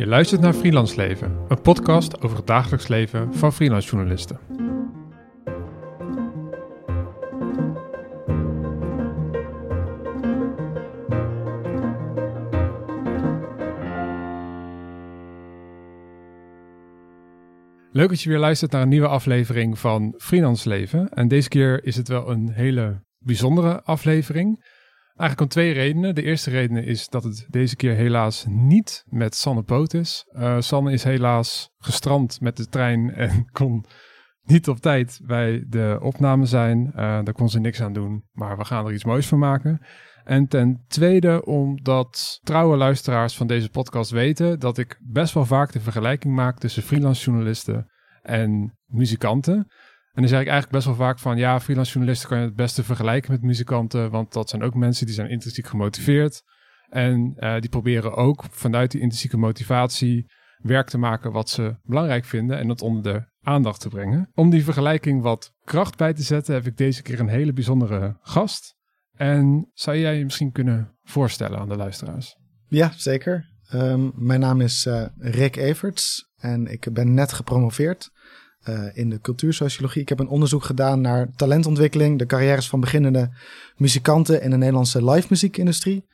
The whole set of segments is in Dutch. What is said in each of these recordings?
Je luistert naar Freelance Leven, een podcast over het dagelijks leven van freelance journalisten. Leuk dat je weer luistert naar een nieuwe aflevering van Freelance Leven. En deze keer is het wel een hele bijzondere aflevering. Eigenlijk om twee redenen. De eerste reden is dat het deze keer helaas niet met Sanne Poot is. Uh, Sanne is helaas gestrand met de trein en kon niet op tijd bij de opname zijn. Uh, daar kon ze niks aan doen, maar we gaan er iets moois van maken. En ten tweede omdat trouwe luisteraars van deze podcast weten dat ik best wel vaak de vergelijking maak tussen freelance journalisten en muzikanten. En dan zeg ik eigenlijk best wel vaak van ja, freelance journalisten kan je het beste vergelijken met muzikanten, want dat zijn ook mensen die zijn intrinsiek gemotiveerd. En uh, die proberen ook vanuit die intrinsieke motivatie werk te maken wat ze belangrijk vinden en dat onder de aandacht te brengen. Om die vergelijking wat kracht bij te zetten, heb ik deze keer een hele bijzondere gast. En zou jij je misschien kunnen voorstellen aan de luisteraars? Ja, zeker. Um, mijn naam is uh, Rick Everts en ik ben net gepromoveerd uh, in de cultuursociologie. Ik heb een onderzoek gedaan naar talentontwikkeling, de carrières van beginnende muzikanten in de Nederlandse live muziekindustrie.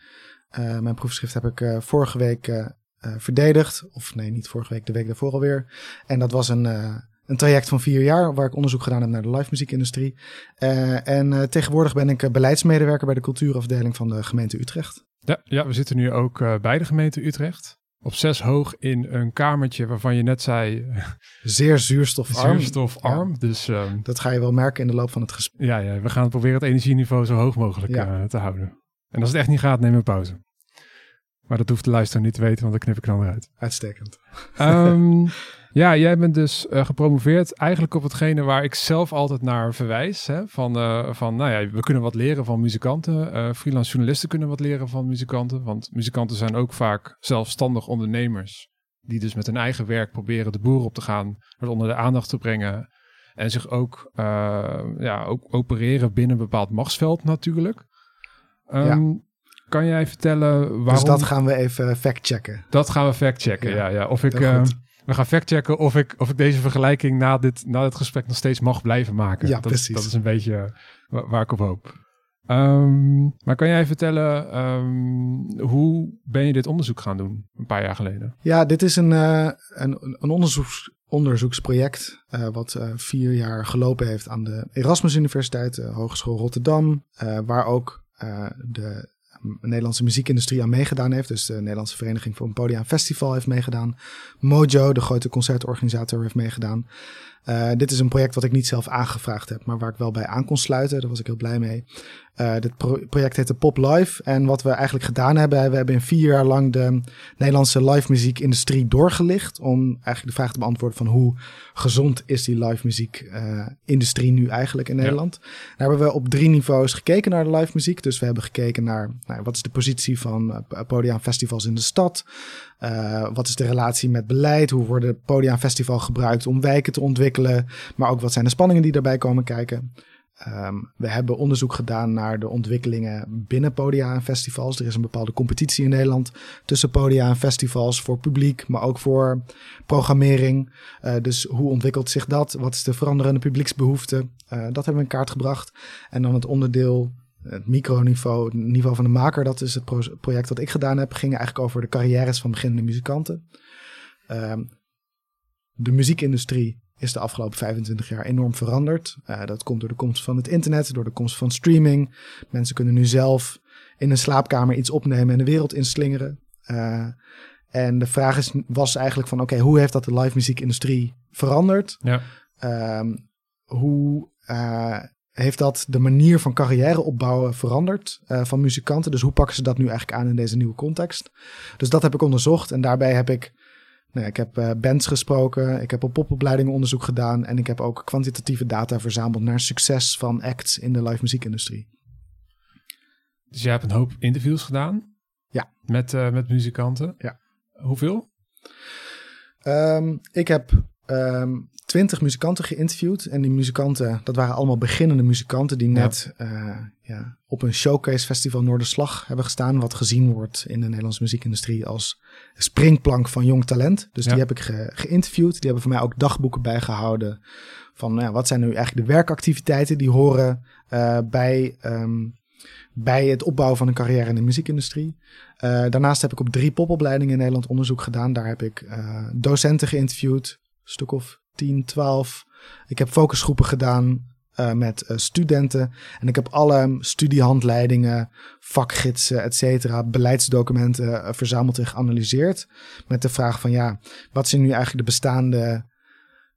Uh, mijn proefschrift heb ik uh, vorige week verdedigd, of nee, niet vorige week, de week daarvoor alweer. En dat was een, een traject van vier jaar waar ik onderzoek gedaan heb naar de live muziekindustrie. en tegenwoordig ben ik beleidsmedewerker bij de cultuurafdeling van de gemeente Utrecht. Ja, ja we zitten nu ook bij de gemeente Utrecht op zes hoog in een kamertje waarvan je net zei... Zeer zuurstofarm. Zuurstofarm, ja. dus... Um, dat ga je wel merken in de loop van het gesprek. Ja, ja we gaan proberen het energieniveau zo hoog mogelijk ja. uh, te houden. En als het echt niet gaat, neem een pauze. Maar dat hoeft de luisteraar niet te weten, want dan knip ik dan eruit. Uitstekend. Um, ja, jij bent dus uh, gepromoveerd eigenlijk op hetgene waar ik zelf altijd naar verwijs. Hè? Van, uh, van, nou ja, we kunnen wat leren van muzikanten. Uh, freelance journalisten kunnen wat leren van muzikanten. Want muzikanten zijn ook vaak zelfstandig ondernemers. Die dus met hun eigen werk proberen de boer op te gaan. Het onder de aandacht te brengen. En zich ook, ja, ook opereren binnen een bepaald machtsveld natuurlijk. Um, ja. Kan jij vertellen waarom... Dus dat gaan we even factchecken. Dat gaan we factchecken, ja. ja, ja. Of ik... we gaan factchecken of ik, of ik deze vergelijking na dit, na dit gesprek nog steeds mag blijven maken. Ja, dat, precies. Dat is een beetje waar, waar ik op hoop. Um, maar kan jij vertellen, um, hoe ben je dit onderzoek gaan doen een paar jaar geleden? Ja, dit is een, uh, een, een onderzoeks, onderzoeksproject uh, wat uh, vier jaar gelopen heeft aan de Erasmus Universiteit, Hogeschool Rotterdam, waar ook de Nederlandse muziekindustrie aan meegedaan heeft. Dus de Nederlandse Vereniging voor een Podia Festival heeft meegedaan. Mojo, de grote concertorganisator, heeft meegedaan. Uh, dit is een project wat ik niet zelf aangevraagd heb, maar waar ik wel bij aan kon sluiten. Daar was ik heel blij mee. Uh, dit pro project heette Pop Live. En wat we eigenlijk gedaan hebben, we hebben in vier jaar lang de Nederlandse live muziekindustrie doorgelicht. Om eigenlijk de vraag te beantwoorden van hoe gezond is die live muziekindustrie uh, nu eigenlijk in Nederland. Ja. Daar hebben we op drie niveaus gekeken naar de live muziek. Dus we hebben gekeken naar nou, wat is de positie van podia festivals in de stad. Wat is de relatie met beleid? Hoe worden podia en festival gebruikt om wijken te ontwikkelen? Maar ook wat zijn de spanningen die daarbij komen kijken? Um, we hebben onderzoek gedaan naar de ontwikkelingen binnen podia en festivals. Er is een bepaalde competitie in Nederland tussen podia en festivals voor publiek, maar ook voor programmering. Uh, dus hoe ontwikkelt zich dat? Wat is de veranderende publieksbehoefte? Uh, dat hebben we in kaart gebracht. En dan het onderdeel het microniveau, het niveau van de maker, dat is het pro project dat ik gedaan heb, ging eigenlijk over de carrières van beginnende muzikanten. Um, de muziekindustrie is de afgelopen 25 jaar enorm veranderd. Uh, dat komt door de komst van het internet, door de komst van streaming. Mensen kunnen nu zelf in een slaapkamer iets opnemen en de wereld inslingeren. Uh, en de vraag is, was eigenlijk van, oké, okay, hoe heeft dat de live muziekindustrie veranderd? Ja. Um, hoe uh, heeft dat de manier van carrière opbouwen veranderd uh, van muzikanten? Dus hoe pakken ze dat nu eigenlijk aan in deze nieuwe context? Dus dat heb ik onderzocht en daarbij heb ik, nou, ik heb uh, bands gesproken, ik heb op popopleidingen onderzoek gedaan en ik heb ook kwantitatieve data verzameld naar succes van acts in de live muziekindustrie. Dus je hebt een hoop interviews gedaan? Ja. Met, uh, met muzikanten? Ja. Hoeveel? Um, ik heb um, twintig muzikanten geïnterviewd. En die muzikanten, dat waren allemaal beginnende muzikanten die net ja. ja, op een showcase festival Noorderslag hebben gestaan. Wat gezien wordt in de Nederlandse muziekindustrie als springplank van jong talent. Dus die heb ik geïnterviewd. Die hebben voor mij ook dagboeken bijgehouden van nou wat zijn nu eigenlijk de werkactiviteiten die horen bij um, bij het opbouwen van een carrière in de muziekindustrie. Uh, daarnaast heb ik op drie popopleidingen in Nederland onderzoek gedaan. Daar heb ik docenten geïnterviewd, een stuk of 10, 12. Ik heb focusgroepen gedaan uh, met studenten. En ik heb alle studiehandleidingen, vakgidsen, et cetera, beleidsdocumenten verzameld en geanalyseerd. Met de vraag van ja, wat zijn nu eigenlijk de bestaande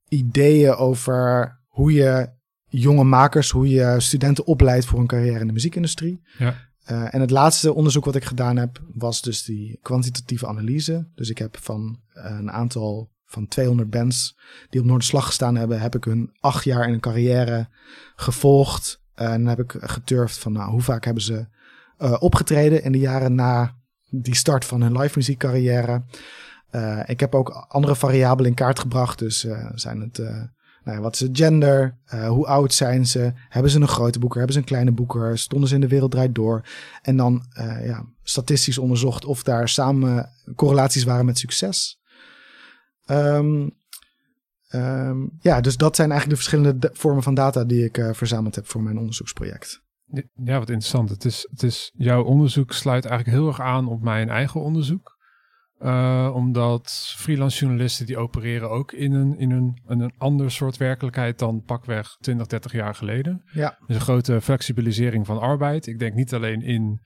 ideeën over hoe je jonge makers, hoe je studenten opleidt voor een carrière in de muziekindustrie. Ja. Uh, en het laatste onderzoek wat ik gedaan heb, was dus die kwantitatieve analyse. Dus ik heb van een aantal van 200 bands die op Noorderslag gestaan hebben, heb ik hun acht jaar in een carrière gevolgd. Uh, en heb ik geturfd van nou, hoe vaak hebben ze opgetreden in de jaren na die start van hun live muziekcarrière. ik heb ook andere variabelen in kaart gebracht. Dus zijn het nou, wat is het gender? Hoe oud zijn ze? Hebben ze een grote boeker? Hebben ze een kleine boeker? Stonden ze in de wereld draait door? En dan ja, statistisch onderzocht of daar samen correlaties waren met succes. Um, um, ja, dus dat zijn eigenlijk de verschillende vormen van data die ik uh, verzameld heb voor mijn onderzoeksproject. Ja, wat interessant. Het is, het is, jouw onderzoek sluit eigenlijk heel erg aan op mijn eigen onderzoek. Uh, omdat freelance journalisten die opereren ook in een, in, een, in een ander soort werkelijkheid dan pakweg 20, 30 jaar geleden. Ja. Dus een grote flexibilisering van arbeid. Ik denk niet alleen in,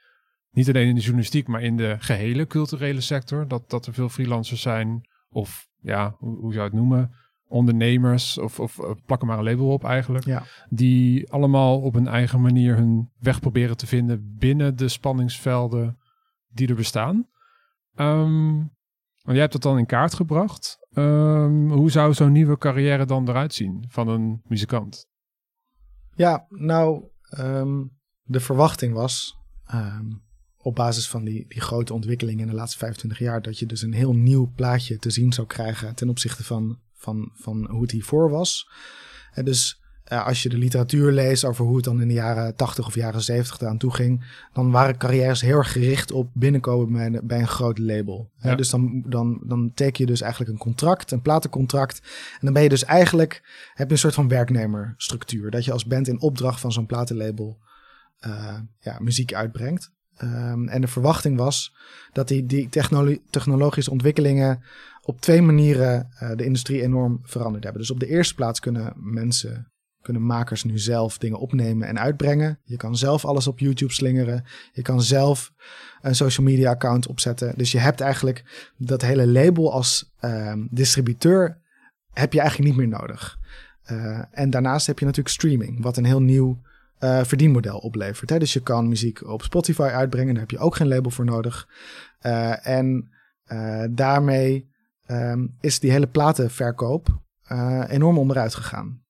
niet alleen in de journalistiek, maar in de gehele culturele sector. Dat, dat er veel freelancers zijn, of ja, hoe, hoe zou je het noemen? Ondernemers, of, of uh, plakken maar een label op eigenlijk. Ja. Die allemaal op een eigen manier hun weg proberen te vinden binnen de spanningsvelden die er bestaan. Um, jij hebt dat dan in kaart gebracht. Um, hoe zou zo'n nieuwe carrière dan eruit zien van een muzikant? Ja, nou, um, de verwachting was op basis van die, die grote ontwikkelingen in de laatste 25 jaar, dat je dus een heel nieuw plaatje te zien zou krijgen ten opzichte van, van, van hoe het hiervoor was. En dus uh, als je de literatuur leest over hoe het dan in de jaren 80 of jaren 70 eraan toe ging, dan waren carrières heel erg gericht op binnenkomen bij, bij een groot label. Ja. dus dan, dan, dan teken je dus eigenlijk een contract, een platencontract. En dan ben je dus eigenlijk, heb je een soort van werknemerstructuur. Dat je als band in opdracht van zo'n platenlabel uh, ja, muziek uitbrengt. Um, en de verwachting was dat die, die technologische ontwikkelingen op twee manieren uh, de industrie enorm veranderd hebben. Dus op de eerste plaats kunnen mensen kunnen makers nu zelf dingen opnemen en uitbrengen. Je kan zelf alles op YouTube slingeren. Je kan zelf een social media account opzetten. Dus je hebt eigenlijk dat hele label als uh, distributeur heb je eigenlijk niet meer nodig. Uh, en daarnaast heb je natuurlijk streaming, wat een heel nieuw uh, verdienmodel oplevert. Hè? Dus je kan muziek op Spotify uitbrengen, daar heb je ook geen label voor nodig. Uh, en daarmee um, is die hele platenverkoop enorm onderuit gegaan.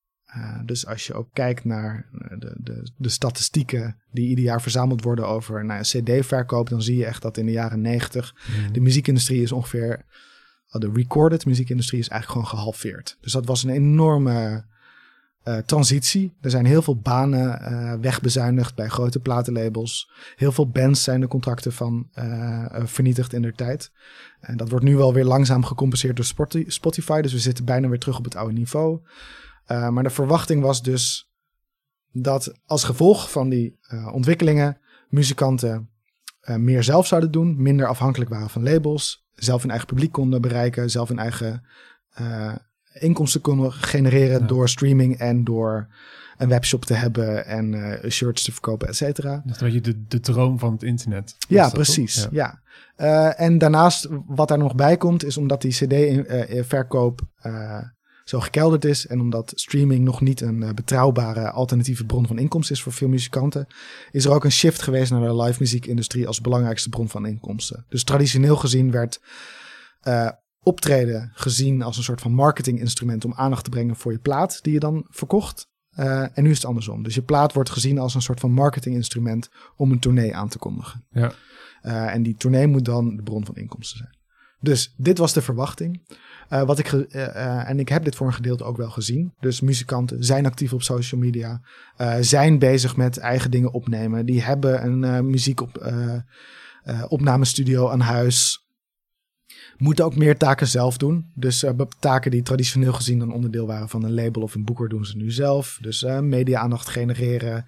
Dus als je ook kijkt naar eh, de, de, de, statistieken die ieder jaar verzameld worden over nou, CD-verkoop, dan zie je echt dat in de jaren 90 mm. de muziekindustrie is ongeveer, oh, de recorded muziekindustrie is eigenlijk gewoon gehalveerd. Dus dat was een enorme uh, transitie. Er zijn heel veel banen uh, wegbezuinigd bij grote platenlabels. Heel veel bands zijn de contracten van vernietigd in de tijd. En dat wordt nu wel weer langzaam gecompenseerd door Spotify. Dus we zitten bijna weer terug op het oude niveau. Maar de verwachting was dus dat als gevolg van die ontwikkelingen muzikanten meer zelf zouden doen, minder afhankelijk waren van labels, zelf hun eigen publiek konden bereiken, zelf hun eigen inkomsten konden genereren ja. door streaming en door een webshop te hebben en shirts te verkopen, et cetera. Dus dat je de, de droom van het internet. Ja, precies. Ja. ja. en daarnaast, wat daar nog bij komt, is omdat die CD-verkoop zo gekelderd is. En omdat streaming nog niet een uh, betrouwbare alternatieve bron van inkomsten is voor veel muzikanten, is er ook een shift geweest naar de live muziekindustrie als belangrijkste bron van inkomsten. Dus traditioneel gezien werd uh, optreden gezien als een soort van marketinginstrument om aandacht te brengen voor je plaat die je dan verkocht. Uh, en nu is het andersom. Dus je plaat wordt gezien als een soort van marketinginstrument om een tournee aan te kondigen. Ja. en die tournee moet dan de bron van inkomsten zijn. Dus dit was de verwachting. Uh, wat ik en ik heb dit voor een gedeelte ook wel gezien. Dus muzikanten zijn actief op social media, zijn bezig met eigen dingen opnemen. Die hebben een muziek op, opnamestudio aan huis. Moeten ook meer taken zelf doen. Dus taken die traditioneel gezien een onderdeel waren van een label of een boeker, doen ze nu zelf. Dus media-aandacht genereren,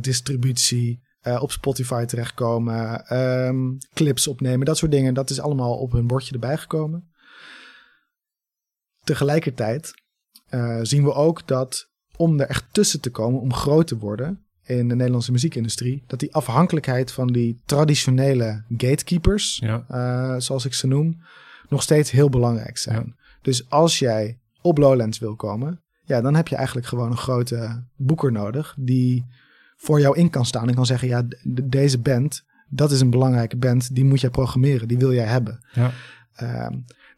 distributie, uh, op Spotify terechtkomen, um, clips opnemen, dat soort dingen. Dat is allemaal op hun bordje erbij gekomen. Tegelijkertijd zien we ook dat om er echt tussen te komen, om groot te worden in de Nederlandse muziekindustrie, dat die afhankelijkheid van die traditionele gatekeepers, ja. uh, zoals ik ze noem, nog steeds heel belangrijk zijn. Dus als jij op Lowlands wil komen, ja, dan heb je eigenlijk gewoon een grote boeker nodig die voor jou in kan staan en kan zeggen: ja, deze band, dat is een belangrijke band, die moet jij programmeren, die wil jij hebben. Ja. Uh,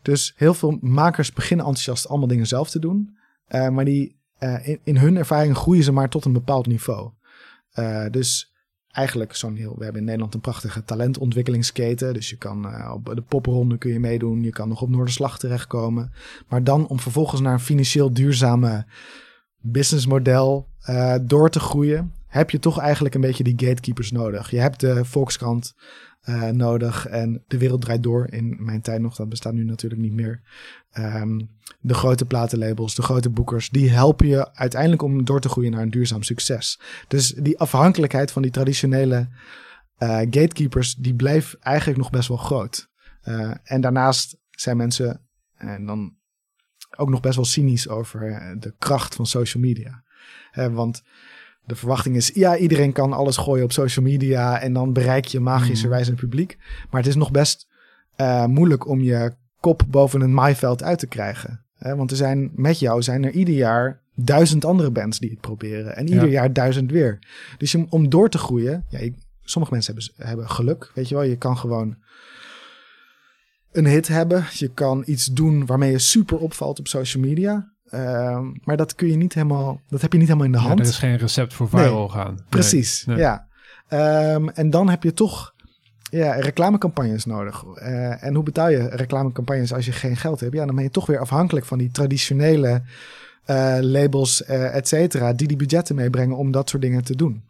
dus heel veel makers beginnen enthousiast allemaal dingen zelf te doen, uh, maar die, uh, in, in, hun ervaring groeien ze maar tot een bepaald niveau. Uh, dus eigenlijk zo'n heel. We hebben in Nederland een prachtige talentontwikkelingsketen. Dus je kan op de popronde kun je meedoen. Je kan nog op Noorderslag terechtkomen. Maar dan om vervolgens naar een financieel duurzame businessmodel uh, door te groeien heb je toch eigenlijk een beetje die gatekeepers nodig. Je hebt de Volkskrant uh, nodig en de wereld draait door. In mijn tijd nog, dat bestaat nu natuurlijk niet meer. Um, de grote platenlabels, de grote boekers, die helpen je uiteindelijk om door te groeien naar een duurzaam succes. Dus die afhankelijkheid van die traditionele uh, gatekeepers, die blijft eigenlijk nog best wel groot. Uh, en daarnaast zijn mensen en dan ook nog best wel cynisch over de kracht van social media. want de verwachting is, ja, iedereen kan alles gooien op social media en dan bereik je magischerwijs mm. een publiek. Maar het is nog best uh, moeilijk om je kop boven een maaiveld uit te krijgen. Hè? Want er zijn met jou zijn er ieder jaar duizend andere bands die het proberen. En ieder jaar duizend weer. Dus om, om door te groeien, ja, ik, sommige mensen hebben, hebben geluk, weet je wel. Je kan gewoon een hit hebben. Je kan iets doen waarmee je super opvalt op social media. Ehm, maar dat kun je niet helemaal, dat heb je niet helemaal in de hand. Ja, er is geen recept voor viral gaan. Precies, ja. Um, en dan heb je toch ja, reclamecampagnes nodig. Uh, en hoe betaal je reclamecampagnes als je geen geld hebt? Ja, dan ben je toch weer afhankelijk van die traditionele uh, labels, uh, et cetera, die die budgetten meebrengen om dat soort dingen te doen.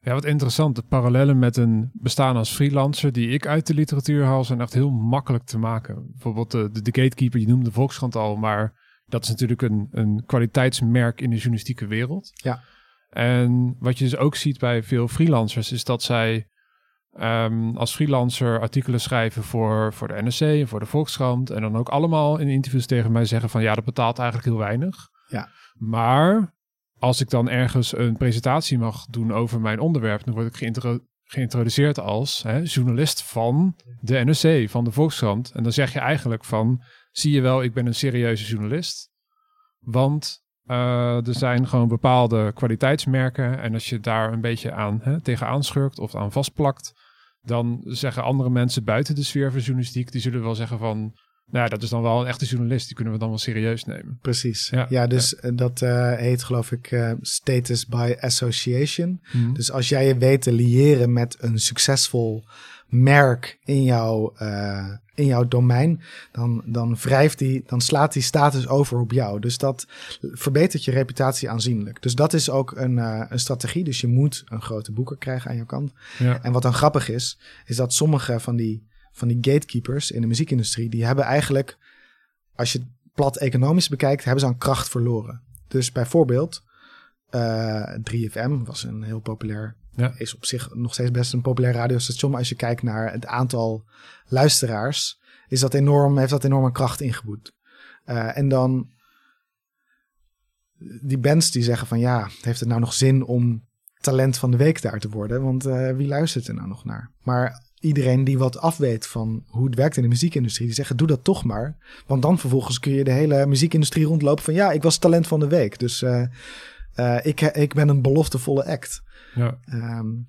Ja, wat interessant. De parallellen met een bestaan als freelancer die ik uit de literatuur haal, zijn echt heel makkelijk te maken. Bijvoorbeeld de, de, de gatekeeper, je noemde de Volkskrant al, maar dat is natuurlijk een, een kwaliteitsmerk in de journalistieke wereld. Ja. En wat je dus ook ziet bij veel freelancers, is dat zij um, als freelancer artikelen schrijven voor, voor de NRC, voor de Volkskrant. En dan ook allemaal in interviews tegen mij zeggen van ja, dat betaalt eigenlijk heel weinig. Ja. Maar als ik dan ergens een presentatie mag doen over mijn onderwerp, dan word ik geïntroduceerd als hè, journalist van de NRC, van de Volkskrant. En dan zeg je eigenlijk van zie je wel, ik ben een serieuze journalist. Want uh, er zijn gewoon bepaalde kwaliteitsmerken. En als je daar een beetje aan hè, tegenaan schurkt of aan vastplakt, dan zeggen andere mensen buiten de sfeer van journalistiek, die zullen wel zeggen van. Nou, ja, dat is dan wel een echte journalist. Die kunnen we dan wel serieus nemen. Precies. Ja, ja dus ja. Eh, dat uh, heet geloof ik uh, status by association. Mm. Dus als jij je weet te liëren met een succesvol merk in jouw, uh, in jouw domein, dan, dan wrijft die, dan slaat die status over op jou. Dus dat verbetert je reputatie aanzienlijk. Dus dat is ook een, uh, een strategie. Dus je moet een grote boeker krijgen aan je kant. Ja. En wat dan grappig is, is dat sommige van die, van die gatekeepers in de muziekindustrie, die hebben eigenlijk, als je plat economisch bekijkt, hebben ze aan kracht verloren. Dus bijvoorbeeld, uh, 3FM was een heel populair ja. Is op zich nog steeds best een populair radiostation. Maar als je kijkt naar het aantal luisteraars, is dat enorm, heeft dat enorme kracht ingeboet. Uh, en dan die bands die zeggen van ja, heeft het nou nog zin om talent van de week daar te worden? Want uh, wie luistert er nou nog naar? Maar iedereen die wat afweet van hoe het werkt in de muziekindustrie, die zeggen doe dat toch maar. Want dan vervolgens kun je de hele muziekindustrie rondlopen van ja, ik was talent van de week. Dus uh, ik, ik ben een beloftevolle act. Ja. Um,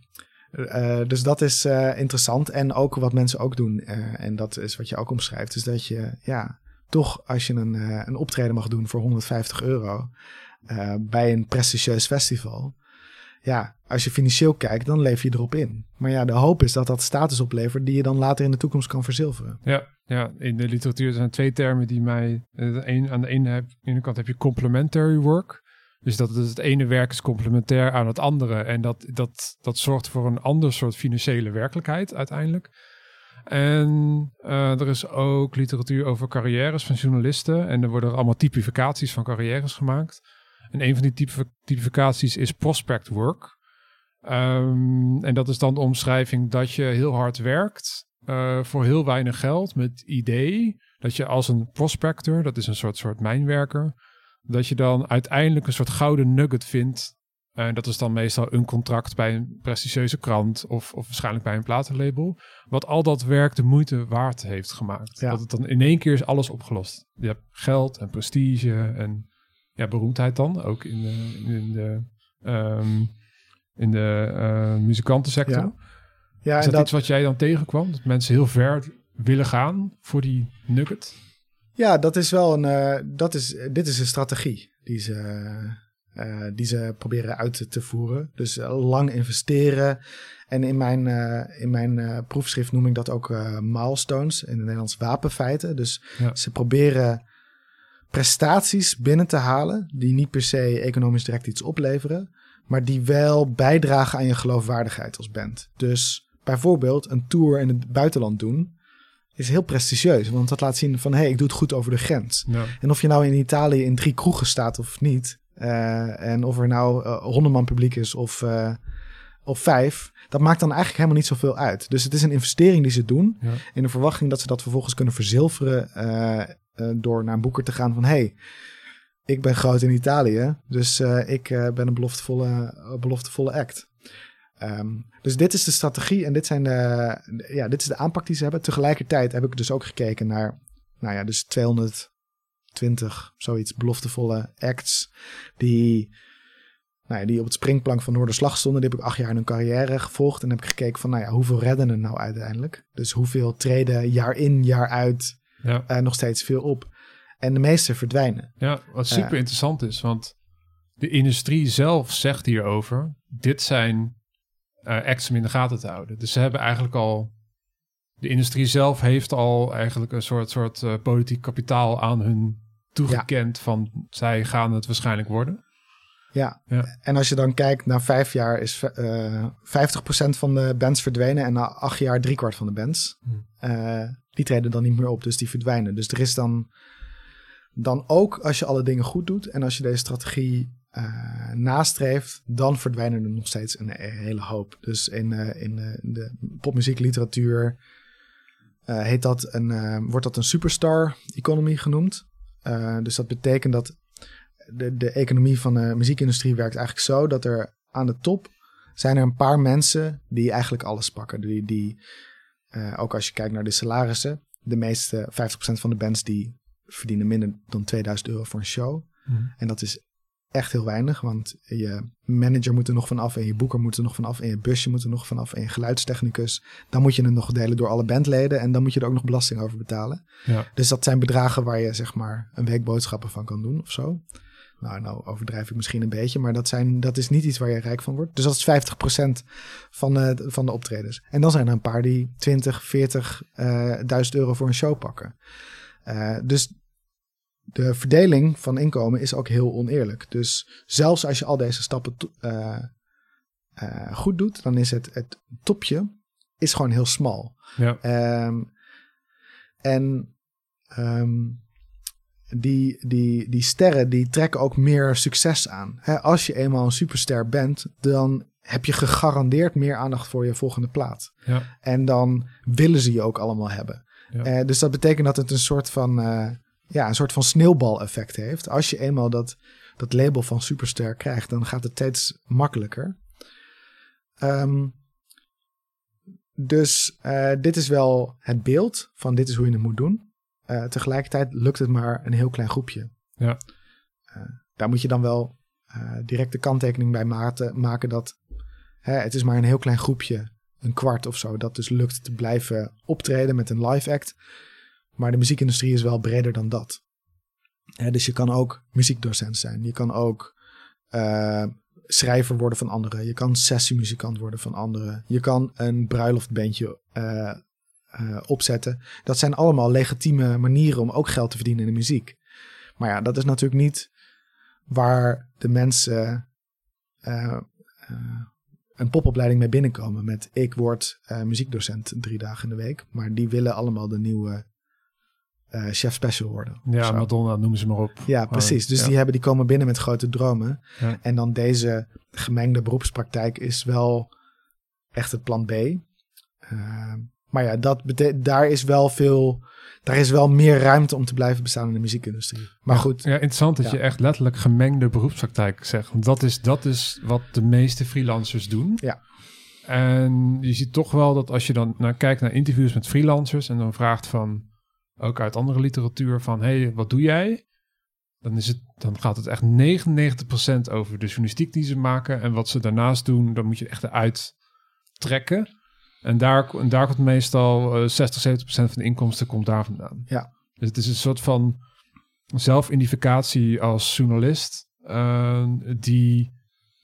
uh, dus dat is uh, interessant. En ook wat mensen ook doen, uh, en dat is wat je ook omschrijft, is dat je ja, toch als je een, een optreden mag doen voor 150 euro bij een prestigieus festival. Ja, als je financieel kijkt, dan leef je erop in. Maar ja, de hoop is dat dat status oplevert die je dan later in de toekomst kan verzilveren. Ja, Ja, in de literatuur zijn twee termen die mij... eh, een, aan de ene kant heb je complementary work. Dus dat het, ene werk is complementair aan het andere. En dat, dat, dat zorgt voor een ander soort financiële werkelijkheid uiteindelijk. En eh, er is ook literatuur over carrières van journalisten. En er worden allemaal typificaties van carrières gemaakt. En een van die typificaties is prospect work. Ehm, en dat is dan de omschrijving dat je heel hard werkt eh, voor heel weinig geld met idee dat je als een prospector, dat is een soort, soort mijnwerker, dat je dan uiteindelijk een soort gouden nugget vindt. En dat is dan meestal een contract bij een prestigieuze krant of, of waarschijnlijk bij een platenlabel. Wat al dat werk de moeite waard heeft gemaakt. Ja. Dat het dan in één keer is alles opgelost. Je hebt geld en prestige en ja, beroemdheid dan. Ook in de, in de, ehm, in de eh, muzikantensector. Ja. Ja, is en dat, dat, iets wat jij dan tegenkwam? Dat mensen heel ver willen gaan voor die nugget? Ja, dat is wel een. eh, dat is, dit is een strategie die ze, eh, die ze proberen uit te, te voeren. Dus eh, lang investeren. En in mijn, eh, in mijn eh, proefschrift noem ik dat ook eh, milestones, in het Nederlands wapenfeiten. Dus Ja. ze proberen prestaties binnen te halen die niet per se economisch direct iets opleveren, maar die wel bijdragen aan je geloofwaardigheid als band. Dus bijvoorbeeld een tour in het buitenland doen is heel prestigieus, want dat laat zien van hé, hey, ik doe het goed over de grens. Ja. En of je nou in Italië in drie kroegen staat of niet, eh, en of er nou man publiek is of, eh, of vijf, dat maakt dan eigenlijk helemaal niet zoveel uit. Dus het is een investering die ze doen Ja. in de verwachting dat ze dat vervolgens kunnen verzilveren door naar een boeker te gaan van hey, ik ben groot in Italië, dus ik ben een beloftevolle, beloftevolle act. Ehm, dus dit is de strategie en dit, zijn de, de- ja, dit is de aanpak die ze hebben. Tegelijkertijd heb ik dus ook gekeken naar, nou ja, dus 220, zoiets, beloftevolle acts die, nou ja, die op het springplank van Noorderslag stonden. Die heb ik acht jaar in hun carrière gevolgd en heb ik gekeken van, nou ja, hoeveel redden er nou uiteindelijk? Dus hoeveel treden jaar in, jaar uit Ja. eh, nog steeds veel op? En de meeste verdwijnen. Ja, wat super interessant is, want de industrie zelf zegt hierover: dit zijn eh acts om in de gaten te houden. Dus ze hebben eigenlijk al, de industrie zelf heeft al eigenlijk een soort, soort eh, politiek kapitaal aan hun toegekend van zij gaan het waarschijnlijk worden. Ja. Ja. En als je dan kijkt, na vijf jaar is eh 50% van de bands verdwenen. En na acht jaar driekwart van de bands. Hmm. Eh, die treden dan niet meer op, dus die verdwijnen. Dus er is dan, dan ook, als je alle dingen goed doet en als je deze strategie eh, nastreeft, dan verdwijnen er nog steeds een, hele hoop. Dus in, eh, in, eh, in de popmuziekliteratuur heet dat een, wordt dat een superstar economy genoemd. Dus dat betekent dat de, de economie van de muziekindustrie werkt eigenlijk zo dat er aan de top zijn er een paar mensen die eigenlijk alles pakken. Die, die ook als je kijkt naar de salarissen, de meeste 50% van de bands die verdienen minder dan 2000 euro voor een show. En dat is echt heel weinig, want je manager moet er nog vanaf en je boeker moet er nog vanaf en je busje moet er nog vanaf en je geluidstechnicus. Dan moet je het nog delen door alle bandleden en dan moet je er ook nog belasting over betalen. Ja. Dus dat zijn bedragen waar je zeg maar een week boodschappen van kan doen of zo. Nou, nou overdrijf ik misschien een beetje, maar dat, zijn, dat is niet iets waar je rijk van wordt. Dus dat is 50% van de, van de optredens. En dan zijn er een paar die 20, 40 eh, duizend euro voor een show pakken. Eh, dus de verdeling van inkomen is ook heel oneerlijk. Dus zelfs als je al deze stappen eh, eh, goed doet, dan is het, het topje is gewoon heel smal. Ja. Ehm, en ehm, die, die, die sterren die trekken ook meer succes aan. Als je eenmaal een superster bent, dan heb je gegarandeerd meer aandacht voor je volgende plaat. Ja. En dan willen ze je ook allemaal hebben. Ja. Eh, dus dat betekent dat het een soort van, ja, een soort van sneeuwbaleffect heeft. Als je eenmaal dat, dat label van superster krijgt, dan gaat het steeds makkelijker. Ehm, dus eh, dit is wel het beeld van dit is hoe je het moet doen. Eh, tegelijkertijd lukt het maar een heel klein groepje. Ja. Eh, daar moet je dan wel direct de kanttekening bij maken, maken dat hè, het is maar een heel klein groepje, een kwart of zo, dat dus lukt te blijven optreden met een live act. Maar de muziekindustrie is wel breder dan dat. Dus je kan ook muziekdocent zijn. Je kan ook eh, schrijver worden van anderen. Je kan sessiemuzikant worden van anderen. Je kan een bruiloftbandje eh, uh, opzetten. Dat zijn allemaal legitieme manieren om ook geld te verdienen in de muziek. Maar ja, dat is natuurlijk niet waar de mensen een popopleiding mee binnenkomen. Met ik word muziekdocent drie dagen in de week. Maar die willen allemaal de nieuwe chef special worden. Ja, Madonna noemen ze maar op. Ja, precies. Dus die, hebben, die komen binnen met grote dromen. Ja. En dan deze gemengde beroepspraktijk is wel echt het plan B. Uh, maar ja, dat daar is wel veel. Daar is wel meer ruimte om te blijven bestaan in de muziekindustrie. Maar goed. Ja, interessant dat je echt letterlijk gemengde beroepspraktijk zegt. Want dat is, dat is wat de meeste freelancers doen. Ja. En je ziet toch wel dat als je dan naar, kijkt naar interviews met freelancers en dan vraagt van, ook uit andere literatuur, van hé, hey, wat doe jij? Dan, is het, dan gaat het echt 99% over de journalistiek die ze maken. En wat ze daarnaast doen, dan moet je echt eruit trekken. En daar, en daar komt meestal uh, 60, 70 procent van de inkomsten komt daar vandaan. Ja. Dus het is een soort van zelfidentificatie als journalist, uh, die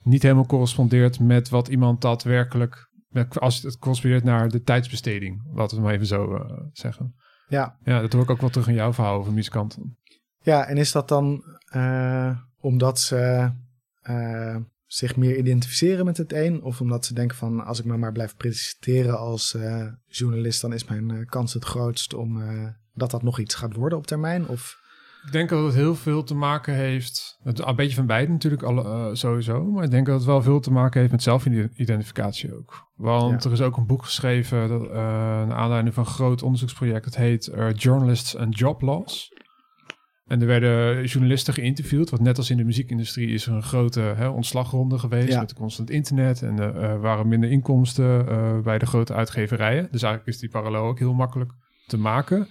niet helemaal correspondeert met wat iemand daadwerkelijk, met, als het correspondeert naar de tijdsbesteding, laten we maar even zo uh, zeggen. Ja. ja, dat hoor ik ook wel terug in jouw verhaal over muzikanten. Ja, en is dat dan uh, omdat ze zich meer identificeren met het een? Of omdat ze denken van als ik me maar blijf presenteren als uh, journalist, dan is mijn kans het grootst om dat dat nog iets gaat worden op termijn? Of... Ik denk dat het heel veel te maken heeft, een beetje van beide natuurlijk alle, sowieso, maar ik denk dat het wel veel te maken heeft met zelfidentificatie ook. Want er is ook een boek geschreven, dat, naar aanleiding van een groot onderzoeksproject, het heet Journalists and Job Loss. En er werden journalisten geïnterviewd, want net als in de muziekindustrie is er een grote hè, ontslagronde geweest met constant internet en er waren minder inkomsten bij de grote uitgeverijen. Dus eigenlijk is die parallel ook heel makkelijk te maken.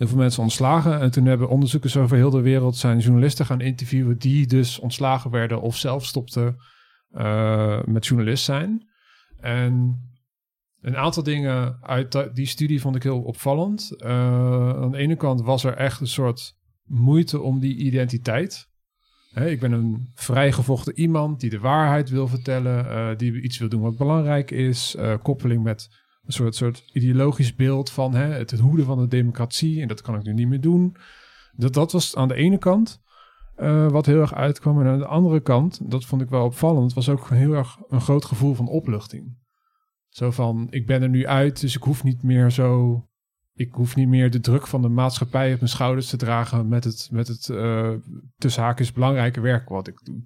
Heel veel mensen ontslagen en toen hebben onderzoekers over heel de wereld zijn journalisten gaan interviewen die dus ontslagen werden of zelf stopten uh, met journalist zijn. En een aantal dingen uit die studie vond ik heel opvallend. aan de ene kant was er echt een soort moeite om die identiteit. ik ben een vrijgevochten iemand die de waarheid wil vertellen, uh, die iets wil doen wat belangrijk is. Koppeling met een soort, soort ideologisch beeld van hè, het, het hoeden van de democratie. En dat kan ik nu niet meer doen. Dat, dat was aan de ene kant uh, wat heel erg uitkwam. En aan de andere kant, dat vond ik wel opvallend, was ook heel erg een groot gevoel van opluchting. Zo van, ik ben er nu uit, dus ik hoef niet meer zo ik hoef niet meer de druk van de maatschappij op mijn schouders te dragen met het, met het uh, tussen haakjes belangrijke werk wat ik doe.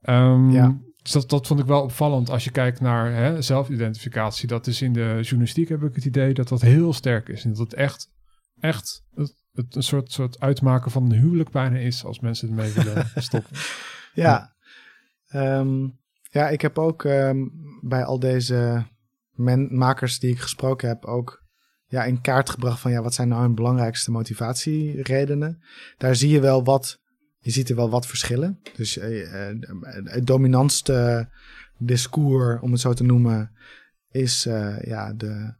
Um, ja. Dus dat, dat vond ik wel opvallend als je kijkt naar hè, zelfidentificatie. Dat is in de journalistiek heb ik het idee dat dat heel sterk is. En dat het echt, echt het, het een soort, soort uitmaken van een huwelijk bijna is als mensen ermee willen stoppen. Ja, ja. Um, ja ik heb ook um, bij al deze men, makers die ik gesproken heb ook ja, in kaart gebracht van ja, wat zijn nou hun belangrijkste motivatieredenen. Daar zie je wel wat, je ziet er wel wat verschillen. Dus uh, het dominantste discours, om het zo te noemen, is uh, ja, de,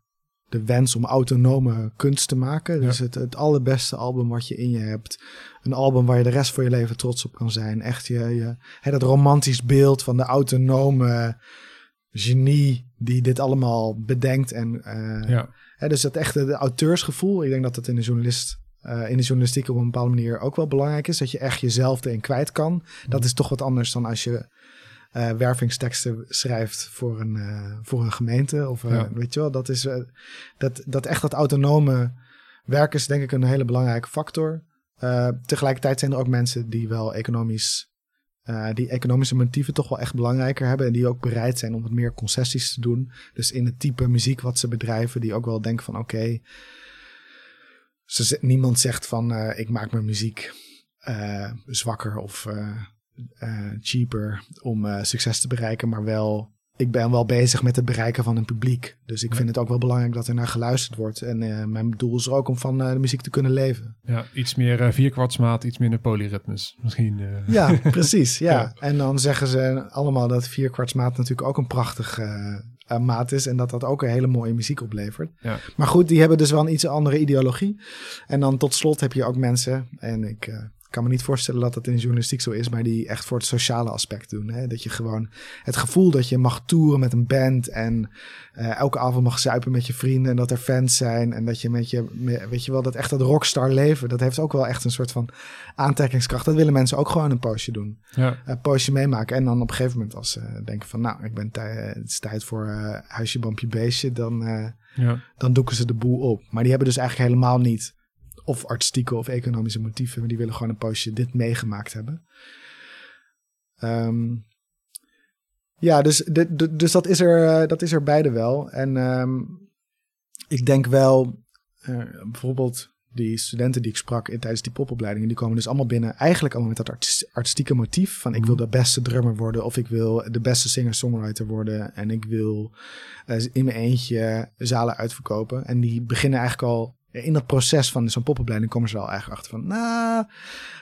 de wens om autonome kunst te maken. Dus het, het allerbeste album wat je in je hebt. Een album waar je de rest van je leven trots op kan zijn. Echt je, je, hè, dat romantisch beeld van de autonome genie die dit allemaal bedenkt en uh, ja dus dat echte auteursgevoel, ik denk dat dat in de, journalist, uh, in de journalistiek op een bepaalde manier ook wel belangrijk is. Dat je echt jezelf erin kwijt kan. Dat is toch wat anders dan als je uh, wervingsteksten schrijft voor een, uh, voor een gemeente. Of weet je wel, dat is dat, dat echt dat autonome werk is denk ik een hele belangrijke factor. tegelijkertijd zijn er ook mensen die wel economisch die economische motieven toch wel echt belangrijker hebben. En die ook bereid zijn om wat meer concessies te doen. Dus in het type muziek wat ze bedrijven. Die ook wel denken van oké. Okay, niemand zegt van uh, ik maak mijn muziek uh, zwakker of cheaper om succes te bereiken. Maar wel ik ben wel bezig met het bereiken van een publiek. Dus ik vind het ook wel belangrijk dat er naar geluisterd wordt. En mijn doel is er ook om van de muziek te kunnen leven. Ja, iets meer vierkwartsmaat, iets minder polyritmes. Misschien. Ja, precies. Ja. ja. En dan zeggen ze allemaal dat vierkwartsmaat natuurlijk ook een prachtig maat is. En dat dat ook een hele mooie muziek oplevert. Ja. Maar goed, die hebben dus wel een iets andere ideologie. En dan tot slot heb je ook mensen, en ik Ik kan me niet voorstellen dat dat in de journalistiek zo is, maar die echt voor het sociale aspect doen. Hè? Dat je gewoon het gevoel dat je mag toeren met een band en uh, elke avond mag zuipen met je vrienden en dat er fans zijn en dat je met je, weet je wel, dat echt dat rockstar leven, dat heeft ook wel echt een soort van aantrekkingskracht. Dat willen mensen ook gewoon een poosje doen. Ja. Een poosje meemaken en dan op een gegeven moment als ze denken van, nou, ik ben het is tijd voor uh, huisje, bampje, beestje, dan, ja. dan doeken ze de boel op. Maar die hebben dus eigenlijk helemaal niet of artistieke of economische motieven, maar die willen gewoon een poosje dit meegemaakt hebben. Um, ja, dus, de, dus dat, is er, uh, dat is er beide wel. En um, ik denk wel, uh, bijvoorbeeld die studenten die ik sprak in, tijdens die popopleidingen, die komen dus allemaal binnen, eigenlijk allemaal met dat artistieke motief van ik wil mhm. de beste drummer worden of ik wil de beste singer-songwriter worden en ik wil uh, in mijn eentje zalen uitverkopen. En die beginnen eigenlijk al in dat proces van zo'n popopleiding komen ze wel eigenlijk achter van, nou,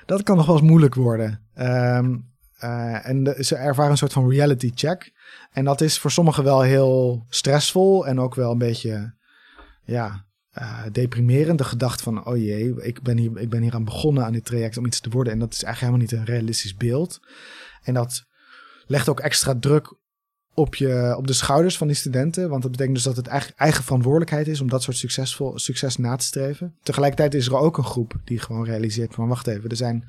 dat kan nog wel eens moeilijk worden. Um, uh, en ze ervaren een soort van reality check. En dat is voor sommigen wel heel stressvol en ook wel een beetje, ja, uh, deprimerend. De gedachte van, oh jee, ik ben, hier, ik ben hier aan begonnen aan dit traject om iets te worden. En dat is eigenlijk helemaal niet een realistisch beeld. En dat legt ook extra druk op, je, op de schouders van die studenten. Want dat betekent dus dat het eigen, eigen verantwoordelijkheid is om dat soort succesvol, succes na te streven. Tegelijkertijd is er ook een groep die gewoon realiseert van wacht even, er zijn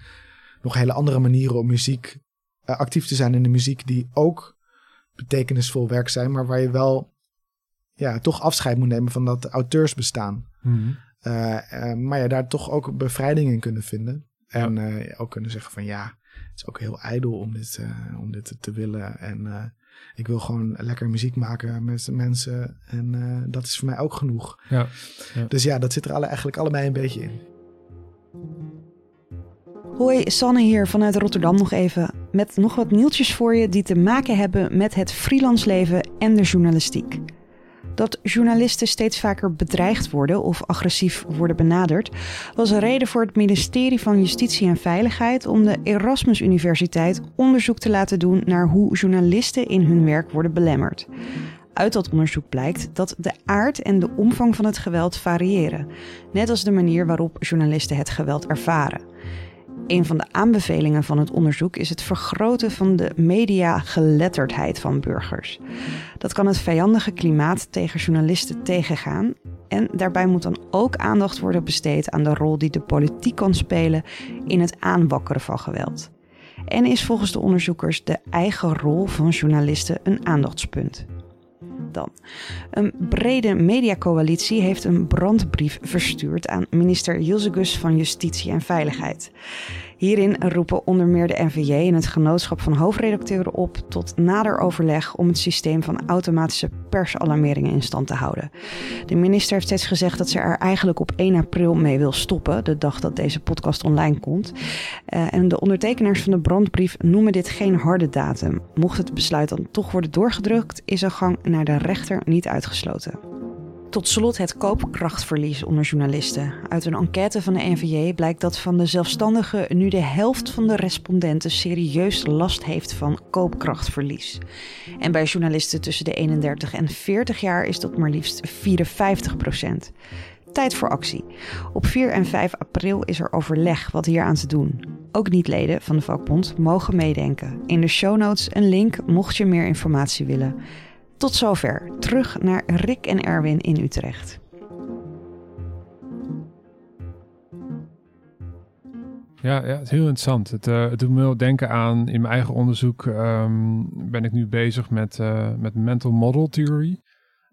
nog hele andere manieren om muziek uh, actief te zijn in de muziek die ook betekenisvol werk zijn, maar waar je wel ja, toch afscheid moet nemen van dat auteursbestaan. Mm uh, maar je daar toch ook bevrijding in kunnen vinden. En ja. ook kunnen zeggen van ja, het is ook heel ijdel om dit, om dit te willen. En ik wil gewoon lekker muziek maken met mensen. En uh, dat is voor mij ook genoeg. Ja, ja. Dus ja, dat zit er alle, eigenlijk allebei een beetje in. Hoi, Sanne hier vanuit Rotterdam nog even. Met nog wat nieuwtjes voor je die te maken hebben met het freelance leven en de journalistiek. Dat journalisten steeds vaker bedreigd worden of agressief worden benaderd, was een reden voor het ministerie van Justitie en Veiligheid om de Erasmus Universiteit onderzoek te laten doen naar hoe journalisten in hun werk worden belemmerd. Uit dat onderzoek blijkt dat de aard en de omvang van het geweld variëren, net als de manier waarop journalisten het geweld ervaren. Een van de aanbevelingen van het onderzoek is het vergroten van de mediageletterdheid van burgers. Dat kan het vijandige klimaat tegen journalisten tegengaan. En daarbij moet dan ook aandacht worden besteed aan de rol die de politiek kan spelen in het aanwakkeren van geweld. En is volgens de onderzoekers de eigen rol van journalisten een aandachtspunt. Dan. Een brede mediacoalitie heeft een brandbrief verstuurd aan minister Gus van Justitie en Veiligheid. Hierin roepen onder meer de NVJ en het genootschap van hoofdredacteuren op tot nader overleg om het systeem van automatische persalarmeringen in stand te houden. De minister heeft steeds gezegd dat ze er eigenlijk op 1 april mee wil stoppen, de dag dat deze podcast online komt. Uh, en de ondertekenaars van de brandbrief noemen dit geen harde datum. Mocht het besluit dan toch worden doorgedrukt, is een gang naar de rechter niet uitgesloten. Tot slot het koopkrachtverlies onder journalisten. Uit een enquête van de NVJ blijkt dat van de zelfstandigen nu de helft van de respondenten serieus last heeft van koopkrachtverlies. En bij journalisten tussen de 31 en 40 jaar is dat maar liefst 54 procent. Tijd voor actie. Op 4 en 5 april is er overleg wat hier aan te doen. Ook niet-leden van de vakbond mogen meedenken. In de show notes een link mocht je meer informatie willen. Tot zover. Terug naar Rick en Erwin in Utrecht. Ja, ja, het is heel interessant. Het, uh, het doet me wel denken aan, in mijn eigen onderzoek um, ben ik nu bezig met, uh, met mental model theory.